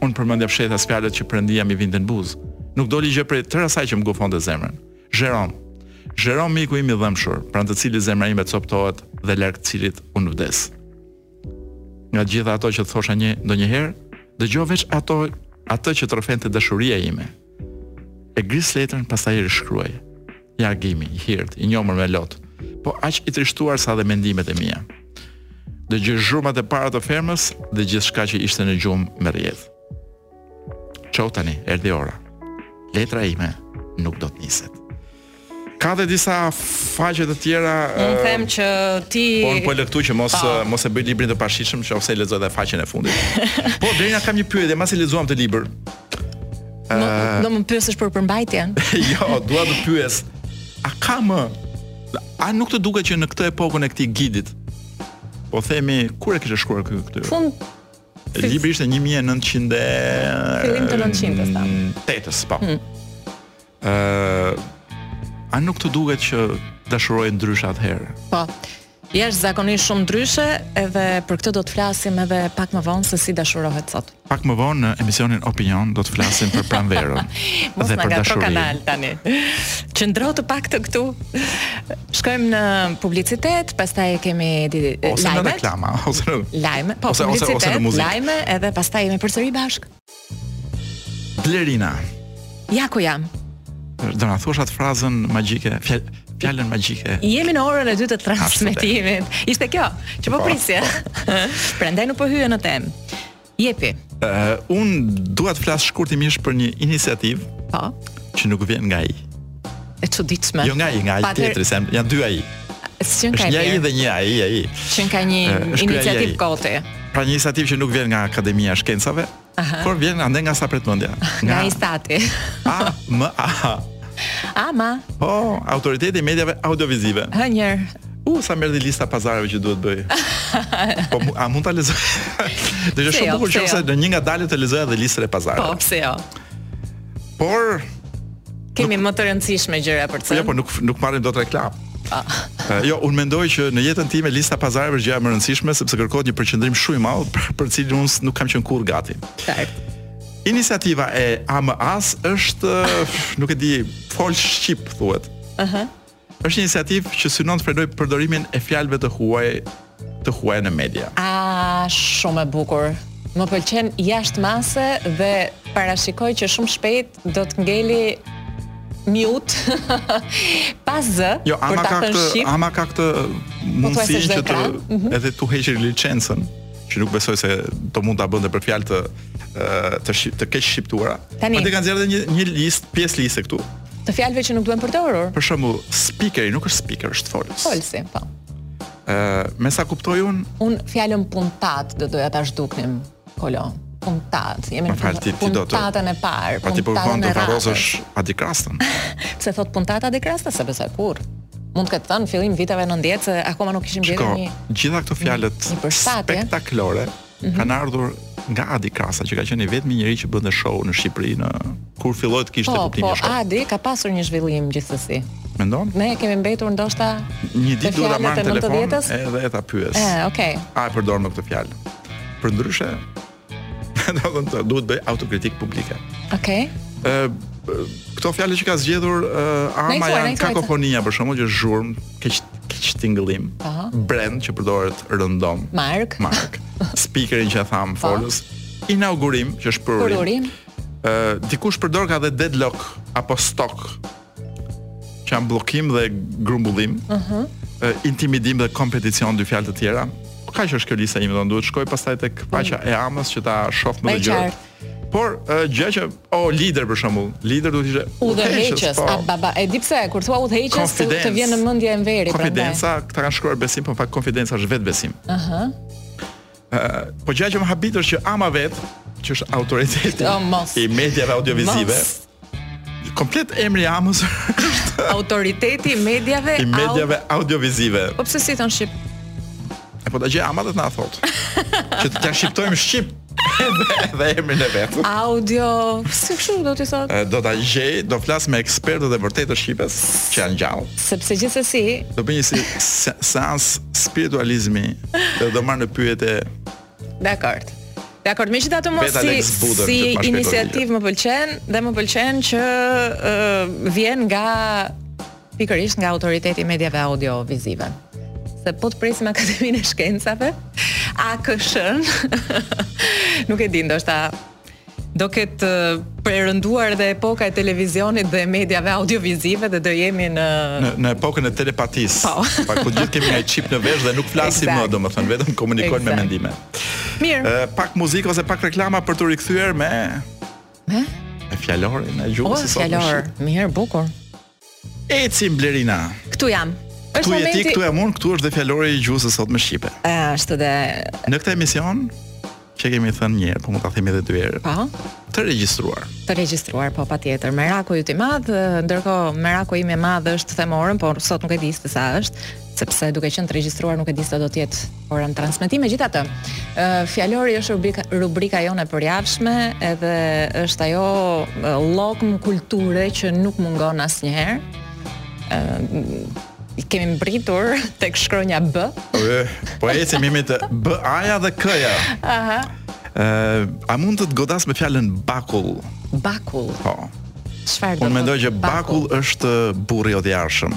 Unë përmendja fshehtas fjalët që Perëndia m'i vinte në buzë. Nuk doli gjë prej tërë asaj që më gufonte zemrën. Zherom. Zherom miku im i dhëmbshur, pranë të cilit zemra ime copëtohet dhe larg të cilit unë vdes. Nga të gjitha ato që të thosha një ndonjëherë, dëgjo veç ato atë që të rrëfente dashuria ime. E gris letrën pastaj e rishkruaj. Ja agimi, i hirtë, i njomur me lot, po aq i trishtuar sa dhe mendimet e mia. Dëgjoj zhurmat e para të fermës dhe gjithçka që ishte në gjumë merr jetë. Çohu tani, erdhi ora. Letra ime nuk do të niset. Ka dhe disa faqe të tjera. Unë them që ti Po unë po lë këtu që mos pa. mos e bëj librin të pashitshëm, qoftë se e lexoj edhe faqen e fundit. po Drena kam një pyetje, masi e lexuam këtë libër. Më, do më pyesësh për përmbajtjen? jo, dua të pyes. A ka më a nuk të duket që në këtë epokën e këtij Gidit po themi kur e kishte shkruar ky këtë? Fund Libri ishte 1900 e... Fillim të 900-ës, ta. Tetës, po. Hmm. Ë A nuk të duket që dashuronin ndryshe atëherë? Po. Jashtëzakonisht shumë ndryshe edhe për këtë do të flasim edhe pak më vonë se si dashurohet sot. Pak më vonë në emisionin Opinion do të flasim për pranverën dhe për dashurinë. kanal tani. Qëndro të paktën këtu. Shkojmë në publicitet, pastaj kemi lajme. Ose në reklama, ose në lajme, po ose, publicitet, ose, ose në muzikë. lajme edhe pastaj jemi përsëri bashkë. Blerina. Ja ku jam. Do na thuash atë frazën magjike, fjalën magjike. Jemi në orën e dytë të transmetimit. Ishte kjo, që po, po prisje. Po. Prandaj nuk po hyje në temë. Jepi. Uh, un dua të flas shkurtimisht për një iniciativë. Po. Që nuk vjen nga ai. e çuditshme. Jo nga ai, nga ai Pater... tjetri, se janë dy ai. Është një ai dhe një ai, ai. Që ka një iniciativë kote. Pra një iniciativë që nuk vjen nga Akademia e Shkencave, Aha. por vjen ande nga s'ta pret mendja. Nga, nga INSTAT-i. A M A. A M. Po, autoriteti i mediave audiovizive. Hë një. U sa merr lista pazareve që duhet të bëj. Po a mund ta lexoj? Do të ishte jo, shumë bukur nëse jo. në një nga ditët të lexoja dhe listën e pazarit. Po, pse jo? Por kemi më të rëndësishme gjëra për të thënë. Jo, po nuk nuk marrim dot reklam. Ah. Eh, jo, unë mendoj që në jetën time lista pazareve është gjëja më e rëndësishme sepse kërkohet një përqendrim shumë i madh për, për cilin unë nuk kam qenë kurrë gati. Qartë. Iniciativa e AMA-s është, nuk e di, fol shqip thuhet. Aha. Uh -huh. Është një iniciativë që synon të frenojë përdorimin e fjalëve të huaj të huaja në media. Ah, shumë e bukur. Më pëlqen jashtë mase dhe parashikoj që shumë shpejt do të ngeli mute pa zë jo, për ta thënë këtë, shqip. Ama ka këtë po mundësi që të mhm. edhe t'u heqë licencën, që nuk besoj se do mund ta bënte për fjalë të të, shqip, të keq shqiptuara. Ata kanë zgjedhur një një listë, pjesë liste këtu. Të fjalëve që nuk duhen përdorur. Për shembull, speakeri nuk është speaker, është folës. Folësi, po. Ë, me sa kuptoj un, un fjalën puntatë do doja ta zhduknim kolo. Puntatë, jemi në fal, ti, ti do të puntatën e parë. Po ti po bën të varrozësh Adi Krastën. Pse thot puntata Adi Krasta s'e besoj kurrë. Mund të ketë thënë fillim viteve 90 se akoma nuk kishim gjetur një. Gjitha këto fjalët spektakolore -hmm. kanë ardhur nga Adi Krasta, që ka qenë i vetmi njeri që bënte show në Shqipëri në kur filloi të kishte po, kuptim po, show. Po, Adi ka pasur një zhvillim gjithsesi. Mendon? Ne kemi mbetur ndoshta një ditë do ta marr në telefon edhe ta pyes. Ëh, eh, okay. A e përdor më këto fjalë? Përndryshe, do të thonë duhet të bëjë autokritikë publike. Okej. Okay. Ëh, këto fjalë që ka zgjedhur uh, AMA janë kakofonia për shkakun që zhurmë keq keq tingëllim. Aha. Brand që përdoret rëndom. Mark. Mark. Speakerin që e thamë po. folës. Inaugurim që është përurim. Përurim. Ë dikush përdor ka dhe deadlock apo stock që janë bllokim dhe grumbullim. Ëh. Uh -huh. Intimidim dhe kompeticion dy fjalë të tjera. Kaq është kjo lista ime, do duhet të shkoj pastaj tek faqja e Amës që ta shoh më të gjerë. Por uh, gjëja që o oh, lider për shembull, lider duhet të ishte udhëheqës, po. a baba, e di pse kur thua udhëheqës të, të vjen në mendje Enveri, prandaj. Konfidenca, këta kanë shkruar besim, por në fakt konfidenca është vetëbesim. Ëh. Uh -huh. uh, po gjëja që më habit është që Ama vetë, që është autoriteti oh, i mediave audiovizive. Mos Komplet emri i Amës është Autoriteti i mediave i mediave audiovizive. Po pse s'i thonë shqip? E po ta gjejë Ama do të na thotë. Që të ta shqiptojmë shqip dhe emrin e vet. Audio, si kështu do të thotë? Do ta gjej, do flas me ekspertët e vërtetë të shqipes që janë gjallë. Sepse gjithsesi do bëj një seancë spiritualizmi dhe do marr në pyetje Dakord. Dakord, megjithatë mos si si iniciativë më pëlqen dhe më pëlqen që uh, vjen nga pikërisht nga autoriteti i mediave audiovizive. Se po të presim Akademinë e Shkencave, AKSH-n. nuk e di ndoshta do ketë perënduar edhe epoka e televizionit dhe mediave audiovizive dhe do jemi në në, në epokën e telepatisë. Po. Pa ku të gjithë kemi një çip në vesh dhe nuk flasim exact. më, domethënë vetëm komunikojmë exact. me mendime. Mirë. Uh, pak muzikë ose pak reklama për t'u rikthyer me me e fjalorin e gjuhës së sotme. Fjalor, mirë, bukur. Ecim Blerina. Këtu jam. Është momenti. Këtu je ti, këtu jam unë, këtu është dhe fjalori i gjuhës së sotme shqipe. Ashtu dhe. Në këtë emision që kemi thënë një herë, po mund ta themi edhe dy herë. Po. Të regjistruar. Të regjistruar, po patjetër. Meraku yt i madh, ndërkohë meraku im i madh është të them orën, por sot nuk e di se sa është. sepse duke qenë të regjistruar nuk e di sa do të jetë ora në transmetim. Megjithatë, fjalori është rubrika rubrika jonë e përjavshme, edhe është ajo llokmë kulture që nuk mungon asnjëherë. I kemi mbërritur tek shkronja B. Po ecim jemi te B A-ja dhe K-ja. Aha. Uh, a mund të të godas me fjalën bakull? Bakull. Po. Çfarë do? Unë mendoj që bakull, bakull është burri i Odhjarshëm.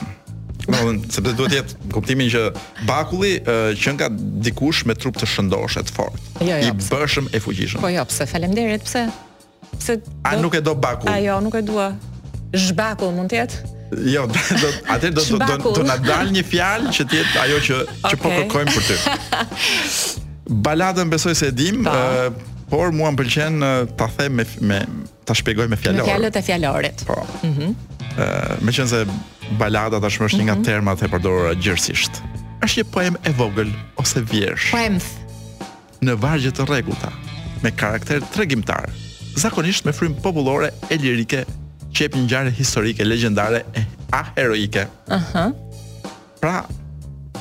Domthon sepse duhet të jetë në kuptimin që bakulli uh, qenka dikush me trup të shëndoshë e të fortë. Jo, jo, I bëshëm e i fuqishëm. Po jo, pse faleminderit, pse? Pse do... A nuk e do bakull? A jo, nuk e dua. Zhbakull mund të jetë? Jo, do atë do do do të na dalë një fjalë që të jetë ajo që që po kërkojmë për ty. Baladën besoj se e dim, uh, por mua më pëlqen uh, ta them me me ta shpjegoj me fjalë. Me fjalët e fjalorit. Po. Mhm. Mm ë, meqense balada tashmë është një nga termat e përdorura gjerësisht. Është një poemë e vogël ose vjershë Poemth. në vargje të rregullta, me karakter tregimtar, zakonisht me frymë popullore e lirike që jep një ngjarje historike, legjendare a heroike. Aha. Pra,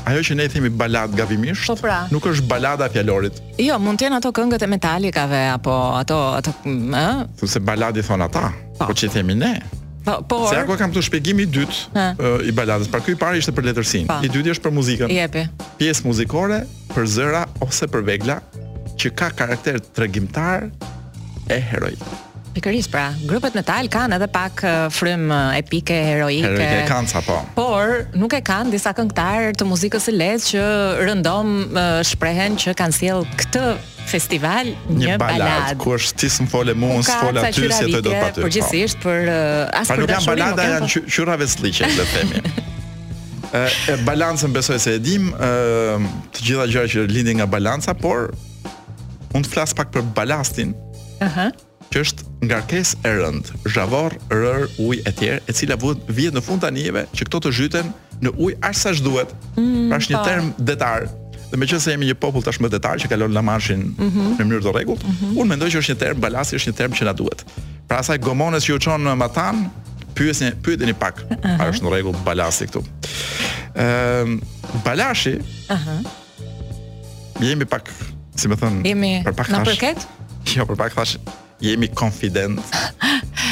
ajo që ne i themi baladë gabimisht, po pra. nuk është balada e fjalorit. Jo, mund të jenë ato këngët e metalikave, apo ato, ato, ë? Sepse baladë i thonë ata, po, po që i themi ne. Po, po. Se ajo ka këtë, shpjegimi i dytë uh, i baladës, pra ky i pari ishte për letërsinë, po. i dyti është për muzikën. Jepi. Pjesë muzikore, për zëra, ose për vegla, që ka karakter tregimtar e heroik. Pikërisht pra, grupet metal kanë edhe pak frymë epike, heroike. Heroike kanë sa po. Por nuk e kanë disa këngëtarë të muzikës së lehtë që rëndom shprehen që kanë sjellë këtë festival një, një baladë. baladë. Ku është ti s'më fole mua, unë s'fola ty, si të do të paty. Po. Përgjithsisht për uh, as për dashurinë. Nuk janë balada, janë po. qurraveslliqe, le të themi. Ë balancën besoj se e dim, ë të gjitha gjërat që lindin nga balanca, por Mund të flas pak për balastin. Ëh. Uh -huh që është ngarkesë e rëndë, zhavorr, rërë, ujë e tjerë, e cila vuhet vihet në fund të anijeve që këto të zhyten në ujë aq sa duhet. Mm, pra është një po. term detar. Dhe meqenëse jemi një popull tashmë detar që kalon La Manshin mm -hmm. në mënyrë të rregullt, mm -hmm. unë mendoj që është një term balasti, është një term që na duhet. Pra asaj gomones që ju çon matanë, pyesni, pyeteni pak, uh -huh. a është në rregull balasti këtu. Ëm, ehm, balashi, ëh, uh -huh. Jemi pak, si më thënë, jemi për pak na përket? Jo, për pak thashë, jemi konfident.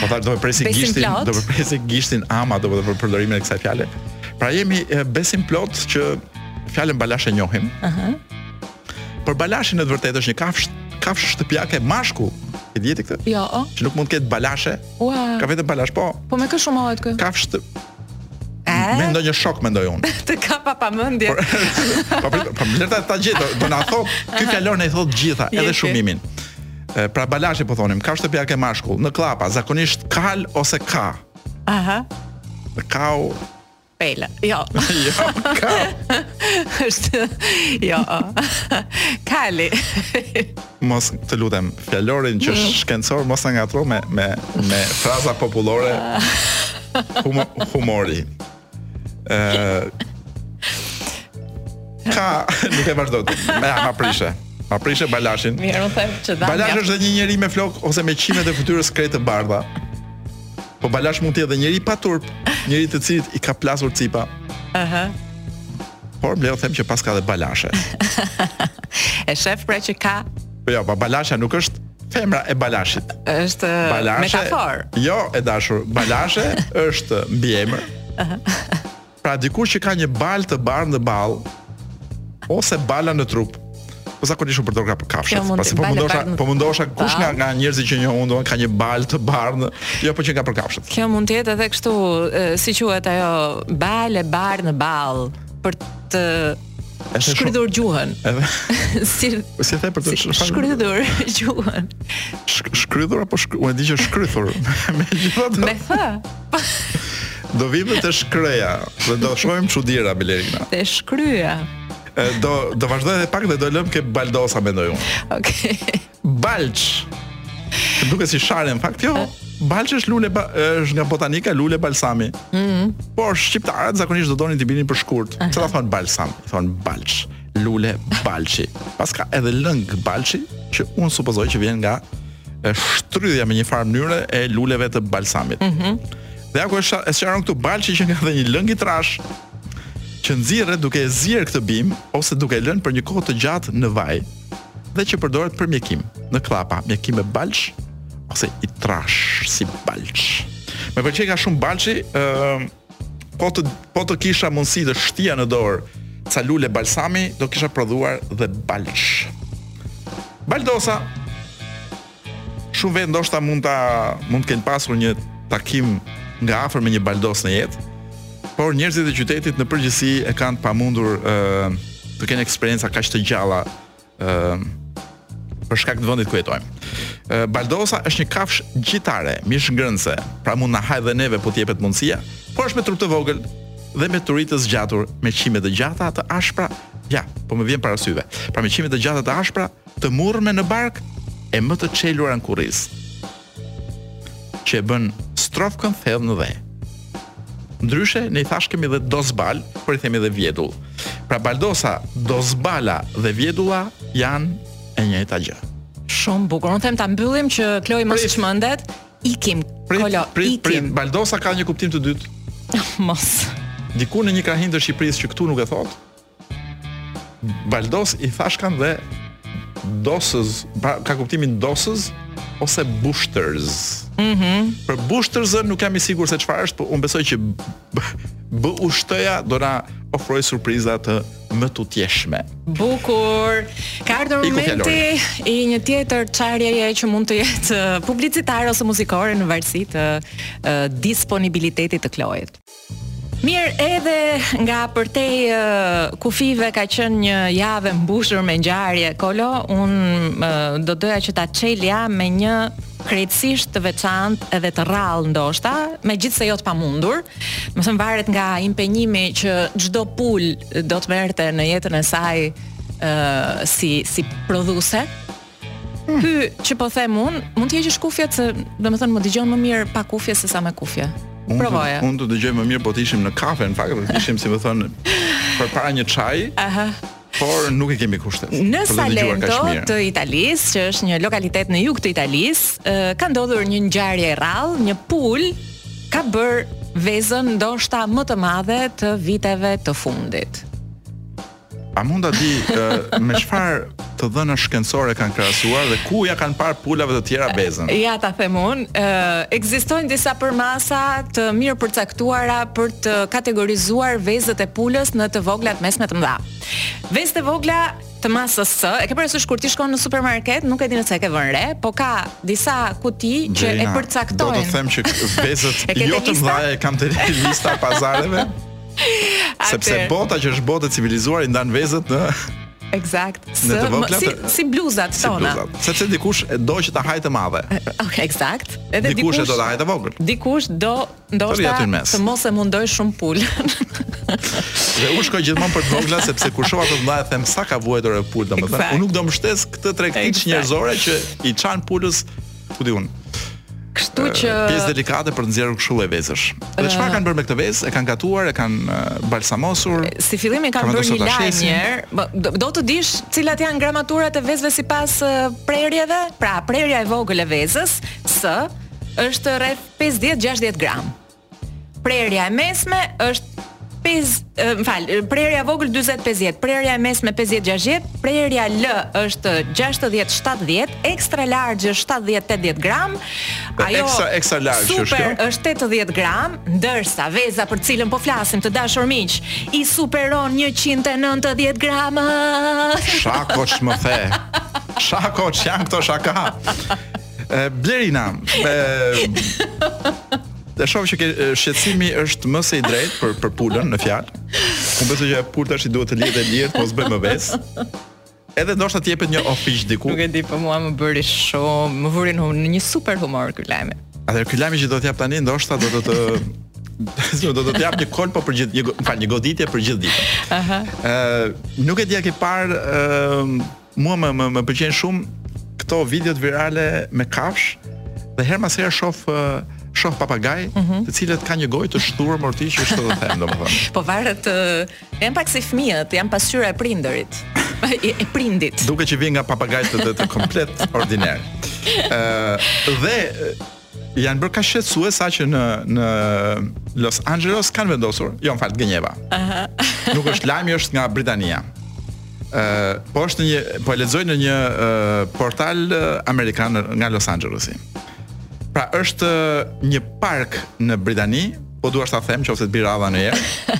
Po thashë do të presë gishtin, do të presë gishtin ama do të për përdorimin e kësaj fjale. Pra jemi besimplotë që fjalën balash e njohim. Ëh. Uh -huh. Por balashi në të vërtetë është një kafshë kafshë shtëpiake mashkull. E dije ti këtë? Jo. Që nuk mund të ketë balashe. Ua. Ka vetëm balash, po. Po me kë shumohet ky? Kafshë të Me ndonjë shok mendoj unë. Të ka pa pamendje. Po po po më lër ta ta gjej, do na thotë, ky fjalor na i thotë të gjitha, edhe shumimin. Pra balashi po thonim, kafshë shtëpiake mashkull, në kllapa zakonisht kalë ose ka. Aha. Kau Pelë. Jo. jo, ka. Është jo. Kali. mos të lutem, fjalorin që është shkencor mos e ngatërro me me me fraza popullore. Humor, humori. Ë Ka, nuk e vazhdo. Po ma prishe. Ma prishe Balashin. Mirë, unë them që dha. Balash është një njeri me flok ose me qimet e fytyrës krejt të bardha. Po Balash mund të jetë dhe njeri pa turp, njeri të cilit i ka plasur cipa. Aha. Por bleu them që paska dhe Balashe. e shef pra që ka. Po jo, pa po Balasha nuk është femra e Balashit. Është metafor. Jo, e dashur, Balashe është mbiemër. Pra dikush që ka një balë të bardhë në ballë ose bala në trup, po zakonisht u përdorka për kafshët. Kjo mund Pasi të- po bala mendoja, bardhë në- po mendoja kush nga Ballë. nga njerëzit që njoh unë do ka një balë të bardhë, jo po qenka për kafshët. Kjo mund të jetë edhe kështu, e, si quhet ajo, balë e bardhë në ballë për të Është shumë- shkrydhur gjuhën. Edhe Si si the për të si, shfar- shkrydhur gjuhën. shk- shkrydhur apo shk- unë e di që shkrythur. Megjithatë. Me thë. Do vijmë dhe te shkrydhja Dhe do shohim çudira Blerina Te shkrydhja Do, do vazhdoj dhe pak dhe do e lëmë ke baldosa mendoj unë Ok Balç Duket si sharje në fakt jo Balç është lule është nga botanika lule balsami. Mm -hmm. Por shqiptarët zakonisht do donin t'i binin për shkurt. Çfarë thonë balsam? Thonë balç. Lule Balçi. Paska edhe lëng Balçi që unë supozoj që vjen nga shtrydhja me një farë mënyre e luleve të balsamit. Mm -hmm. Dhe akoma e sqaron këtu Balçi qenka dhe një lëng i trashë që nxirret duke e zier këtë bimë ose duke e lënë për një kohë të gjatë në vaj dhe që përdoret për mjekim në klapa, mjekim me balç ose i trashë si balç. Më pëlqeka shumë balçi, ë Po të po të kisha mundësi të shtija në dorë ca lule balsami, do kisha prodhuar dhe balç. Baldosa. Shumë vetë ndoshta mund ta mund të kenë pasur një takim nga afër me një baldosë në jetë. Por njerëzit e qytetit në përgjithësi e kanë të pamundur ë të kenë eksperienca kaq të gjalla Ëm për shkak të vendit ku jetojmë. Baldosa është një kafshë gjitare, mishngrënëse, pra mund na hajë dhe neve po t'i jepet mundësia, por është me trup të vogël dhe me turi të zgjatur, me qime të gjata të ashpra, ja, po më vjen para syve. Pra me qime të gjata të ashpra, të murrme në bark e më të çelura në kurriz. që e bën strofkën thellë në dhe. Ndryshe, ne i thashkemi dhe dozbal, por i themi dhe vjedull. Pra baldosa, dozbala dhe vjedulla janë e njëjta gjë. Shumë bukur. Unë them ta mbyllim që Kloi të mos çmendet. Ikim. Prit, Kolo, prit, ikim. Prit, baldosa ka një kuptim të dytë. Mos. Diku në një krahinë të Shqipërisë që këtu nuk e thotë, Baldos i thashkan dhe dosës, pra ka kuptimin dosës ose boosters. Mhm. Mm për boosters nuk jam i sigurt se çfarë është, por unë besoj që bushtrja do na ofrojë surpriza të mëtutjeshme. Bukur. Ka ardhur momenti i një tjetër çarjeje që mund të jetë uh, publicitare ose muzikore në varësi të uh, disponibilitetit të Kloit. Mirë, edhe nga përtej kufijve ka qenë një javë e mbushur me ngjarje. Kolo, un do doja që ta çelja me një krejtësisht të veçantë edhe të rrallë ndoshta, megjithëse jo të pamundur. Domethënë varet nga impenjimi që çdo pulë do të merrte në jetën e saj ë si si prodhuese. Ky që po them un, mund të heqësh kufjet se domethënë më dëgjon më mirë pa kufje se sa me kufje. Provoje. Unë të dëgjoj më mirë po të ishim në kafe në fakt, të ishim si më thon përpara një çaji. Aha. Por nuk e kemi kushtet. Në Salento të Italisë, që është një lokalitet në jug të Italisë, ka ndodhur një ngjarje e rrallë, një pulë ka bërë vezën ndoshta më të madhe të viteve të fundit. A mund ta di me çfarë të dhëna shkencore kanë krahasuar dhe ku ia kanë parë pulave të tjera vezën? Ja ta them un, ekzistojnë disa përmasa të mirë përcaktuara për të kategorizuar vezët e pulës në të vogla, të mesme, të mëdha. Vezët e vogla të masës S, e ke parasysh kur ti shkon në supermarket, nuk e di nëse e ke vënë re, po ka disa kuti që Gjena, e përcaktojnë. Do të them që vezët jo të mëdha e kam te lista e pazareve. Sepse bota që është botë e civilizuar i ndan vezët në Eksakt. Në të vogla si, si bluzat tona. Si bluzat. Sepse dikush e do që ta hajë të madhe. Okej, eksakt. Edhe dikush, dikush e do ta hajë të vogël. Dikush do ndoshta të mos e mundojë shumë pulën. Dhe unë shkoj gjithmonë për të vogla sepse kur shoh ato të mëdha them sa ka vuajtur kjo pulë domethënë. Unë nuk do mbështes këtë tregti çnjerëzore që i çan pulës ku di unë. Kështu që pjesë delikate për të nxjerrë kësi lloj vezësh. Dhe uh... çfarë kanë bërë me këtë vezë? E kanë gatuar, e kanë balsamosur. Si fillim e kanë bërë një lajm mirë. Po, do, do të dish cilat janë gramaturat e vezëve sipas prerjeve? Pra, prerja e vogël e vezës, S është rreth 50-60 gram. Prerja e mesme është 5, më fal, prerja e vogël 40-50, prerja e mesme 50-60, prerja L është 60-70, extra large është 70-80 gram. Pra, ajo extra, extra large super është, kjo? është 80 gram, ndërsa veza për cilën po flasim të dashur miq, i superon 190 gram. Shaka ç'më the. Shaka ç'janë këto shaka. E, Blerina, e, e shoh që ke, e, shqetësimi është më se i drejtë për për pulën në fjalë. Unë besoj që pula tashmë duhet të lihet e lirë, mos bëj më vezë. Edhe ndoshta të jepet një ofiq diku. Nuk e di, po mua më bëri shumë, më vuri në në një super humor ky lajmi. Atëherë ky lajmi që do të jap tani ndoshta do të të do të të jap një kolpo për gjithë një, go- më fal, një goditje për gjithë ditën. Aha. Ë, nuk e di a ke parë ë Mua më më, më pëlqejnë shumë këto videot virale me kafshë dhe herë pas here shoh shoh papagaj, mm -hmm. të cilët kanë një gojë të shthurur mor ti që ç'të them domethënë. Po varet janë pak si fëmijët, janë pasqyra e prindërve. e, e prindit. Duket që vijnë nga papagaj të, të, të komplet ordinerë. Ëh uh, dhe janë bërë kaq shqetësues sa që në në Los Angeles kanë vendosur, jo më fal gënjeva. Aha. Nuk është lajmi, është nga Britania. Ë, uh, po është në një po e lexoj në një uh, portal amerikan nga Los Angeles. Pra është një park në Britani, po dua ta them nëse të bie radha në jetë.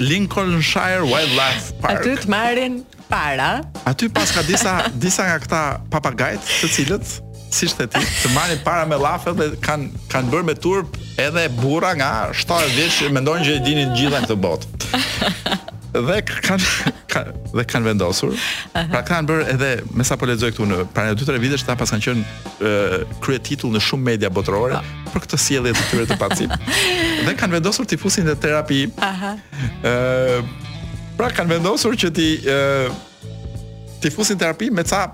Lincolnshire Wildlife Park. Aty të marrin para. Aty paska disa disa nga këta papagajt, të cilët siç the ti, të marrin para me llafe dhe kanë kanë bërë me turp edhe burra nga 70 vjeç që mendojnë që i dinë të gjitha në këtë botë. Dhe kanë ka, dhe kanë vendosur. Pra kanë bërë edhe me sa po lexoj këtu ne para 2-3 vitesh ata paskan qenë uh, kryetitull në shumë media botërore për këtë sjellje të tyre të pacipë. dhe kanë vendosur t'i fusin në terapi. Aha. pra kanë vendosur që t'i ë t'i fusin në terapi me ca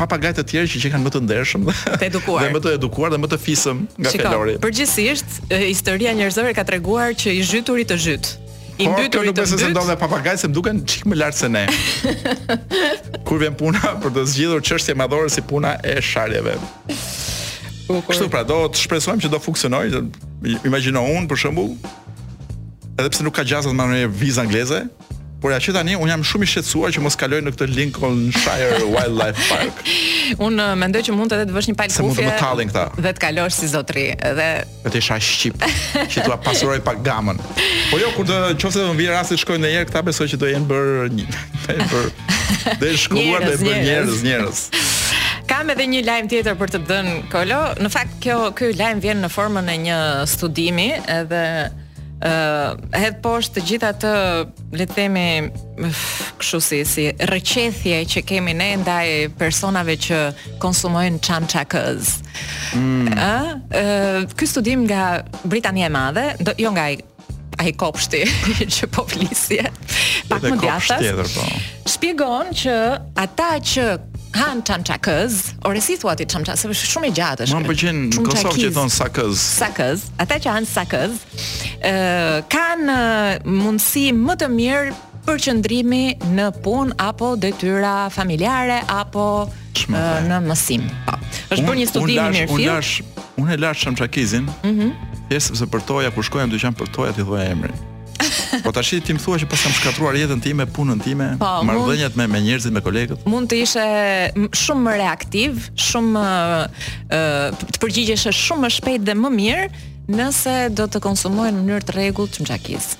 papagaj të tjerë që që janë më të ndershëm të edukuar dhe më të edukuar dhe më të fisëm nga Shiko, Flori. Përgjithsisht historia njerëzore ka treguar që i zhyturi të zhyt. I mbyturi të mbyt. Po, nuk ndodh te papagajtë se më duken çik më lart se ne. Kur vjen puna për të zgjidhur çështje madhore si puna e sharjeve. Kështu pra, do të shpresojmë që do funksionojë. Imagjino unë për shembull, Edhe pse nuk ka gjasa të marrë një vizë angleze, por ja që tani unë jam shumë i shqetësuar që mos kaloj në këtë Lincolnshire Wildlife Park. Unë uh, mendoj që mund edhe të vësh një palë kufje. Mund të tallin këta. Dhe të kalosh si zotri, edhe Dhe t'i shaj shqip, që t'ua pasuroj pak gamën. Po jo, qoftë të vjen rasti të shkosh ndonjëherë këta besoj që do jenë bërë një, bërë. Të shkuar dhe bërë njerëz, njerëz. Kam edhe një lajm tjetër për të dhënë Kolo. Në fakt Kjo ky lajm vjen në formën e një studimi edhe ë uh, hedh poshtë të gjitha të le të themi kështu si si rrëqethje që kemi ne ndaj personave që konsumojnë çamçakëz. Mm. Ë, mm. uh, ky studim nga Britania e Madhe, do, jo nga ai kopshti që po flisja. Pak më djathtas. Po. Shpjegon që ata që hanë çamçakëz, ore si thua ti çamçakëz, se është shumë e gjatë është. Më pëlqen në Kosovë që thonë sakëz. Sakëz, ata që hanë sakëz, ë uh, kanë uh, mundësi më të mirë përqendrimi në punë apo detyra familjare apo në mësim. Po. Është bërë një studim i mirëfilltë. Unë lashë, unë e lashë çamçakizin. Mhm. Mm Pse sepse përtoja kur shkoj në dyqan përtoja t'i thoja emrin. Po tash ti më thua që paskam shkatërruar jetën time, punën time, po, marrëdhëniet me me njerëzit, me kolegët. Mund të ishe shumë më reaktiv, shumë ë të përgjigjesh shumë më shpejt dhe më mirë nëse do të konsumoje në mënyrë të rregullt çamçakiz.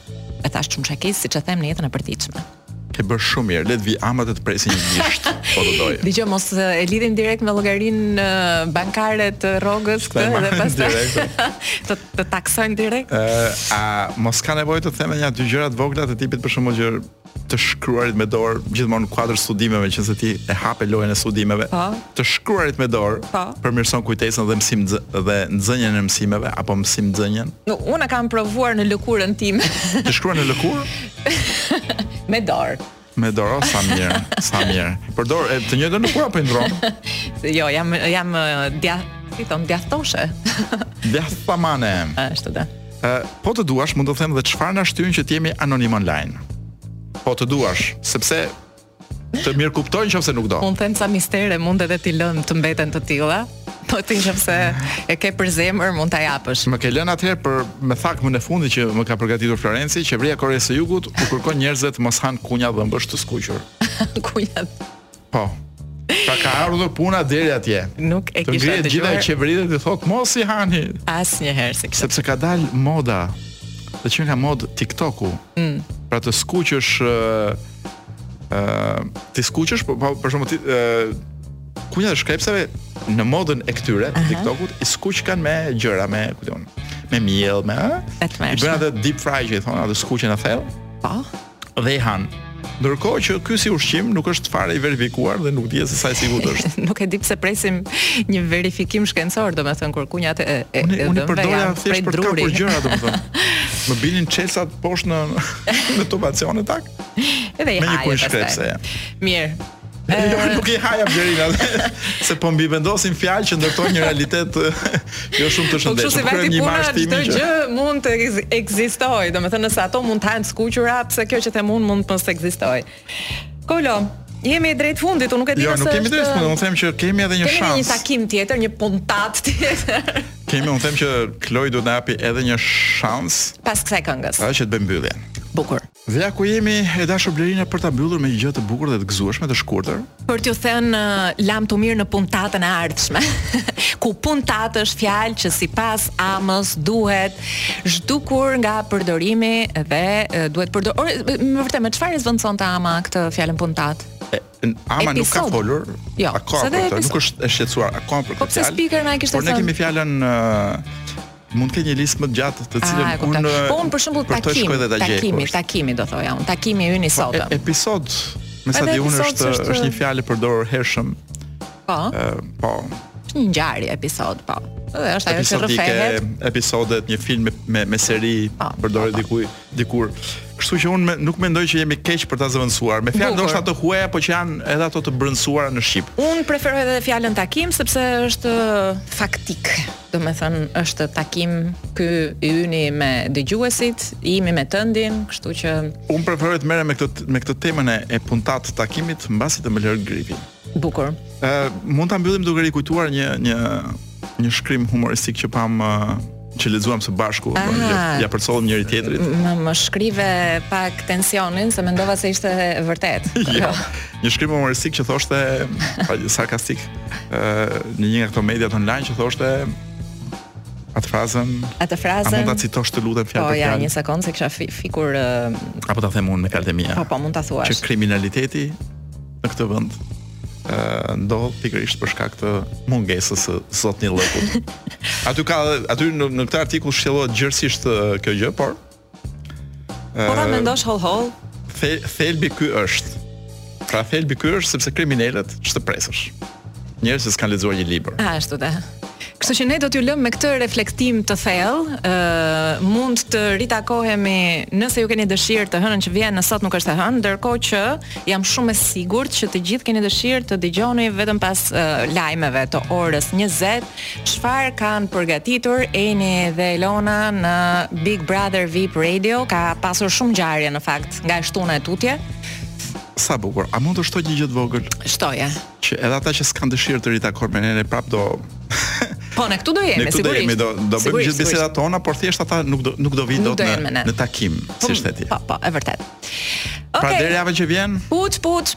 E thashë çamçakiz siç e them në jetën e përditshme. Ke bërë shumë mirë. Le të vijnë ama të të presin një gisht, po të doje. Dëgjo mos e lidhim direkt me llogarinë bankare të rrogës këtë dhe pastaj të të taksojnë direkt. Ë a mos ka nevojë të them një dy gjëra të vogla të tipit për shembull që të shkruarit me dorë gjithmonë në kuadër studimeve që se ti e hape lojën e studimeve pra. Po. të shkruarit me dorë përmirëson kujtesën dhe mësim dhe nxënien e mësimeve apo mësimnxënien unë e kam provuar në lëkurën time të shkruar në lëkurë Me dorë. Me dorë, sa mirë, sa mirë. Përdore të njëjtën lëkurë apo i ndërron? jo, jam, jam dja, si thonë, djathtoshe. djathtamane. Ashtu de. Po të duash, mund të them dhe çfarë na shtyn që të jemi anonimë online. Po të duash, sepse Të mirëkuptoj në qoftë se nuk do Unë them ca mistere mund edhe t'i lënë të mbeten të tilla Po ti nëse e ke për zemër mund ta japësh Më ke lënë atëherë për më tha këtë më e fundit që më ka përgatitur Florenci Qeveria e Koresë së Jugut u kërkon njerëzve të mos hanë kunja dhëmbësh të skuqur Kunja Po Pra ka ardhur puna deri atje. Nuk e kisha dëgjuar. Të ngrihet gjithë ajo qeveri të të thotë mos i hani. Asnjëherë s'e kisha. Sepse ka dalë moda. Dhe kjo nga modë TikToku. Mm. Pra të skuqësh ë t'i skuqësh po pa- për shembull ti ë kunjat e shkrepsave në modën e këtyre të TikTokut i skuqkan me gjëra me ku di unë me miell me ë E t'i bëjnë të ngrënshme. atë deep fry që i thonë atë skuqjen e thellë Po. dhe i hanë ndërkohë që ky si ushqim nuk është fare i verifikuar dhe nuk dihet se sa i sigurt është Nuk e di pse presim një verifikim shkencor, domethënë kur kunjat e e, unë e unë i dhëmbëve përdorja janë prej thjesht për të kapur druri. gjëra domethënë më binin çelësat poshtë në Në tubacione tak. Edhe i haje. Me një kunj shkrepse. Mirë. Jo, nuk i haja Blerina Se po mbivendosim fjalë që ndërtojnë një realitet Jo shumë të po shëndetshëm Po kështu si vajti puna çdo gjë mund të ekzistojë Domethënë nëse ato mund të hahen të skuqura Pse kjo që them unë mund të mos ekzistojë Kolo, jemi drejt fundit, unë nuk e di jo, nëse është. Jo, nuk kemi drejt fundit, unë them që kemi edhe një shans. Kemi një takim tjetër, një puntatë tjetër. kemi, unë them që Klodi duhet të na japi edhe një shans pas kësaj këngës. Sa që të bëjmë mbylljen. Bukur. Dhe ja ku jemi e dashur Blerina për ta mbyllur me një gjë të bukur dhe të gëzueshme të shkurtër. për t'ju thënë lamtumirë në puntatën e ardhshme. Ku puntatë është fjalë që sipas AMA-s duhet zhdukur nga përdorimi dhe duhet përdor or, me vërtet me çfarë e zëvendësonte AMA këtë fjalën puntatë? AMA nuk ka folur. Jo, ka për këtë, nuk është e shqetësuar akoma për po këtë. Po pse speaker na e kishte thënë? Por ne kemi fjalën Mund të ketë një listë më të gjatë të cilën ah, unë po unë për shembull takim, takimi, takimi do thoja unë, takimi ynë i po, sotëm. E, episod, me sa di unë është është, është një fjalë e përdorur hershëm. Po. E, po. Është një ngjarje episod, po. Dhe është ajo që rrëfehet. Episodet, një film me me seri po, përdoret po, po. dikur, dikur. Kështu që unë me, nuk mendoj që jemi keq për ta zëvendësuar. Me fjalë ndoshta të huaja, po që janë edhe ato të brendësuara në shqip. Unë preferoj edhe fjalën takim sepse është faktik. Domethënë është takim ky i yni me dëgjuesit, i imi me tëndin, kështu që unë preferoj të merrem me këtë me këtë temën e, e puntatë, të takimit mbasi të më lërë gripi. Bukur. Ë uh, mund ta mbyllim duke rikujtuar një një një shkrim humoristik që pamë uh, që lexuam së bashku, ia, ia përcollëm njëri-tjetrit. Më më shkrive pak tensionin se mendova se ishte vërtet. jo. Një shkrim humoristik që thoshte pra, sarkastik ë në një nga këto mediat online që thoshte atë frazën Atë frazën. a mund ta citosh të lutem fjalë Po për ja, fjalë? një sekond se kisha fi- fikur uh, Apo ta them unë me fjalët e mia. po po mund ta Që thuash. kriminaliteti në këtë vend ë ndodh pikërisht për shkak të mungesës së zotni Llëkut. aty ka aty në, në këtë artikull shtjellohet gjerësisht ë, kjo gjë, por Po ta mendosh hollë-hollë. Thel, thelbi ky është. Pra thelbi ky është sepse kriminelët ç'të presësh. Njerëz që s'kanë lexuar një libër. Ashtu pra. Kështu që ne do t'ju lëmë me këtë reflektim të thellë, ë uh, mund të ritakohemi nëse ju keni dëshirë të hënën që vjen në Sot nuk është e hënë, ndërkohë që jam shumë e sigurt që të gjithë keni dëshirë të dëgjoni vetëm pas uh, lajmeve të orës 20 Çfarë kanë përgatitur Eni dhe Elona në Big Brother VIP Radio? Ka pasur shumë ngjarje në fakt, nga e shtuna e tutje. Sa bukur. A mund të shtoj një gjë të vogël? Shtoje. Që edhe ata që s'kanë dëshirë të ritakohen me ne prap do Po ne këtu do jemi sigurisht. Ne këtu do jemi, do do bëjmë gjithë bisedat tona, por thjesht ata nuk do nuk do vijnë dot në në takim, po, si shteti. Po, po, e vërtetë. Pra, okay. Pra deri javën që vjen. Puç, puç.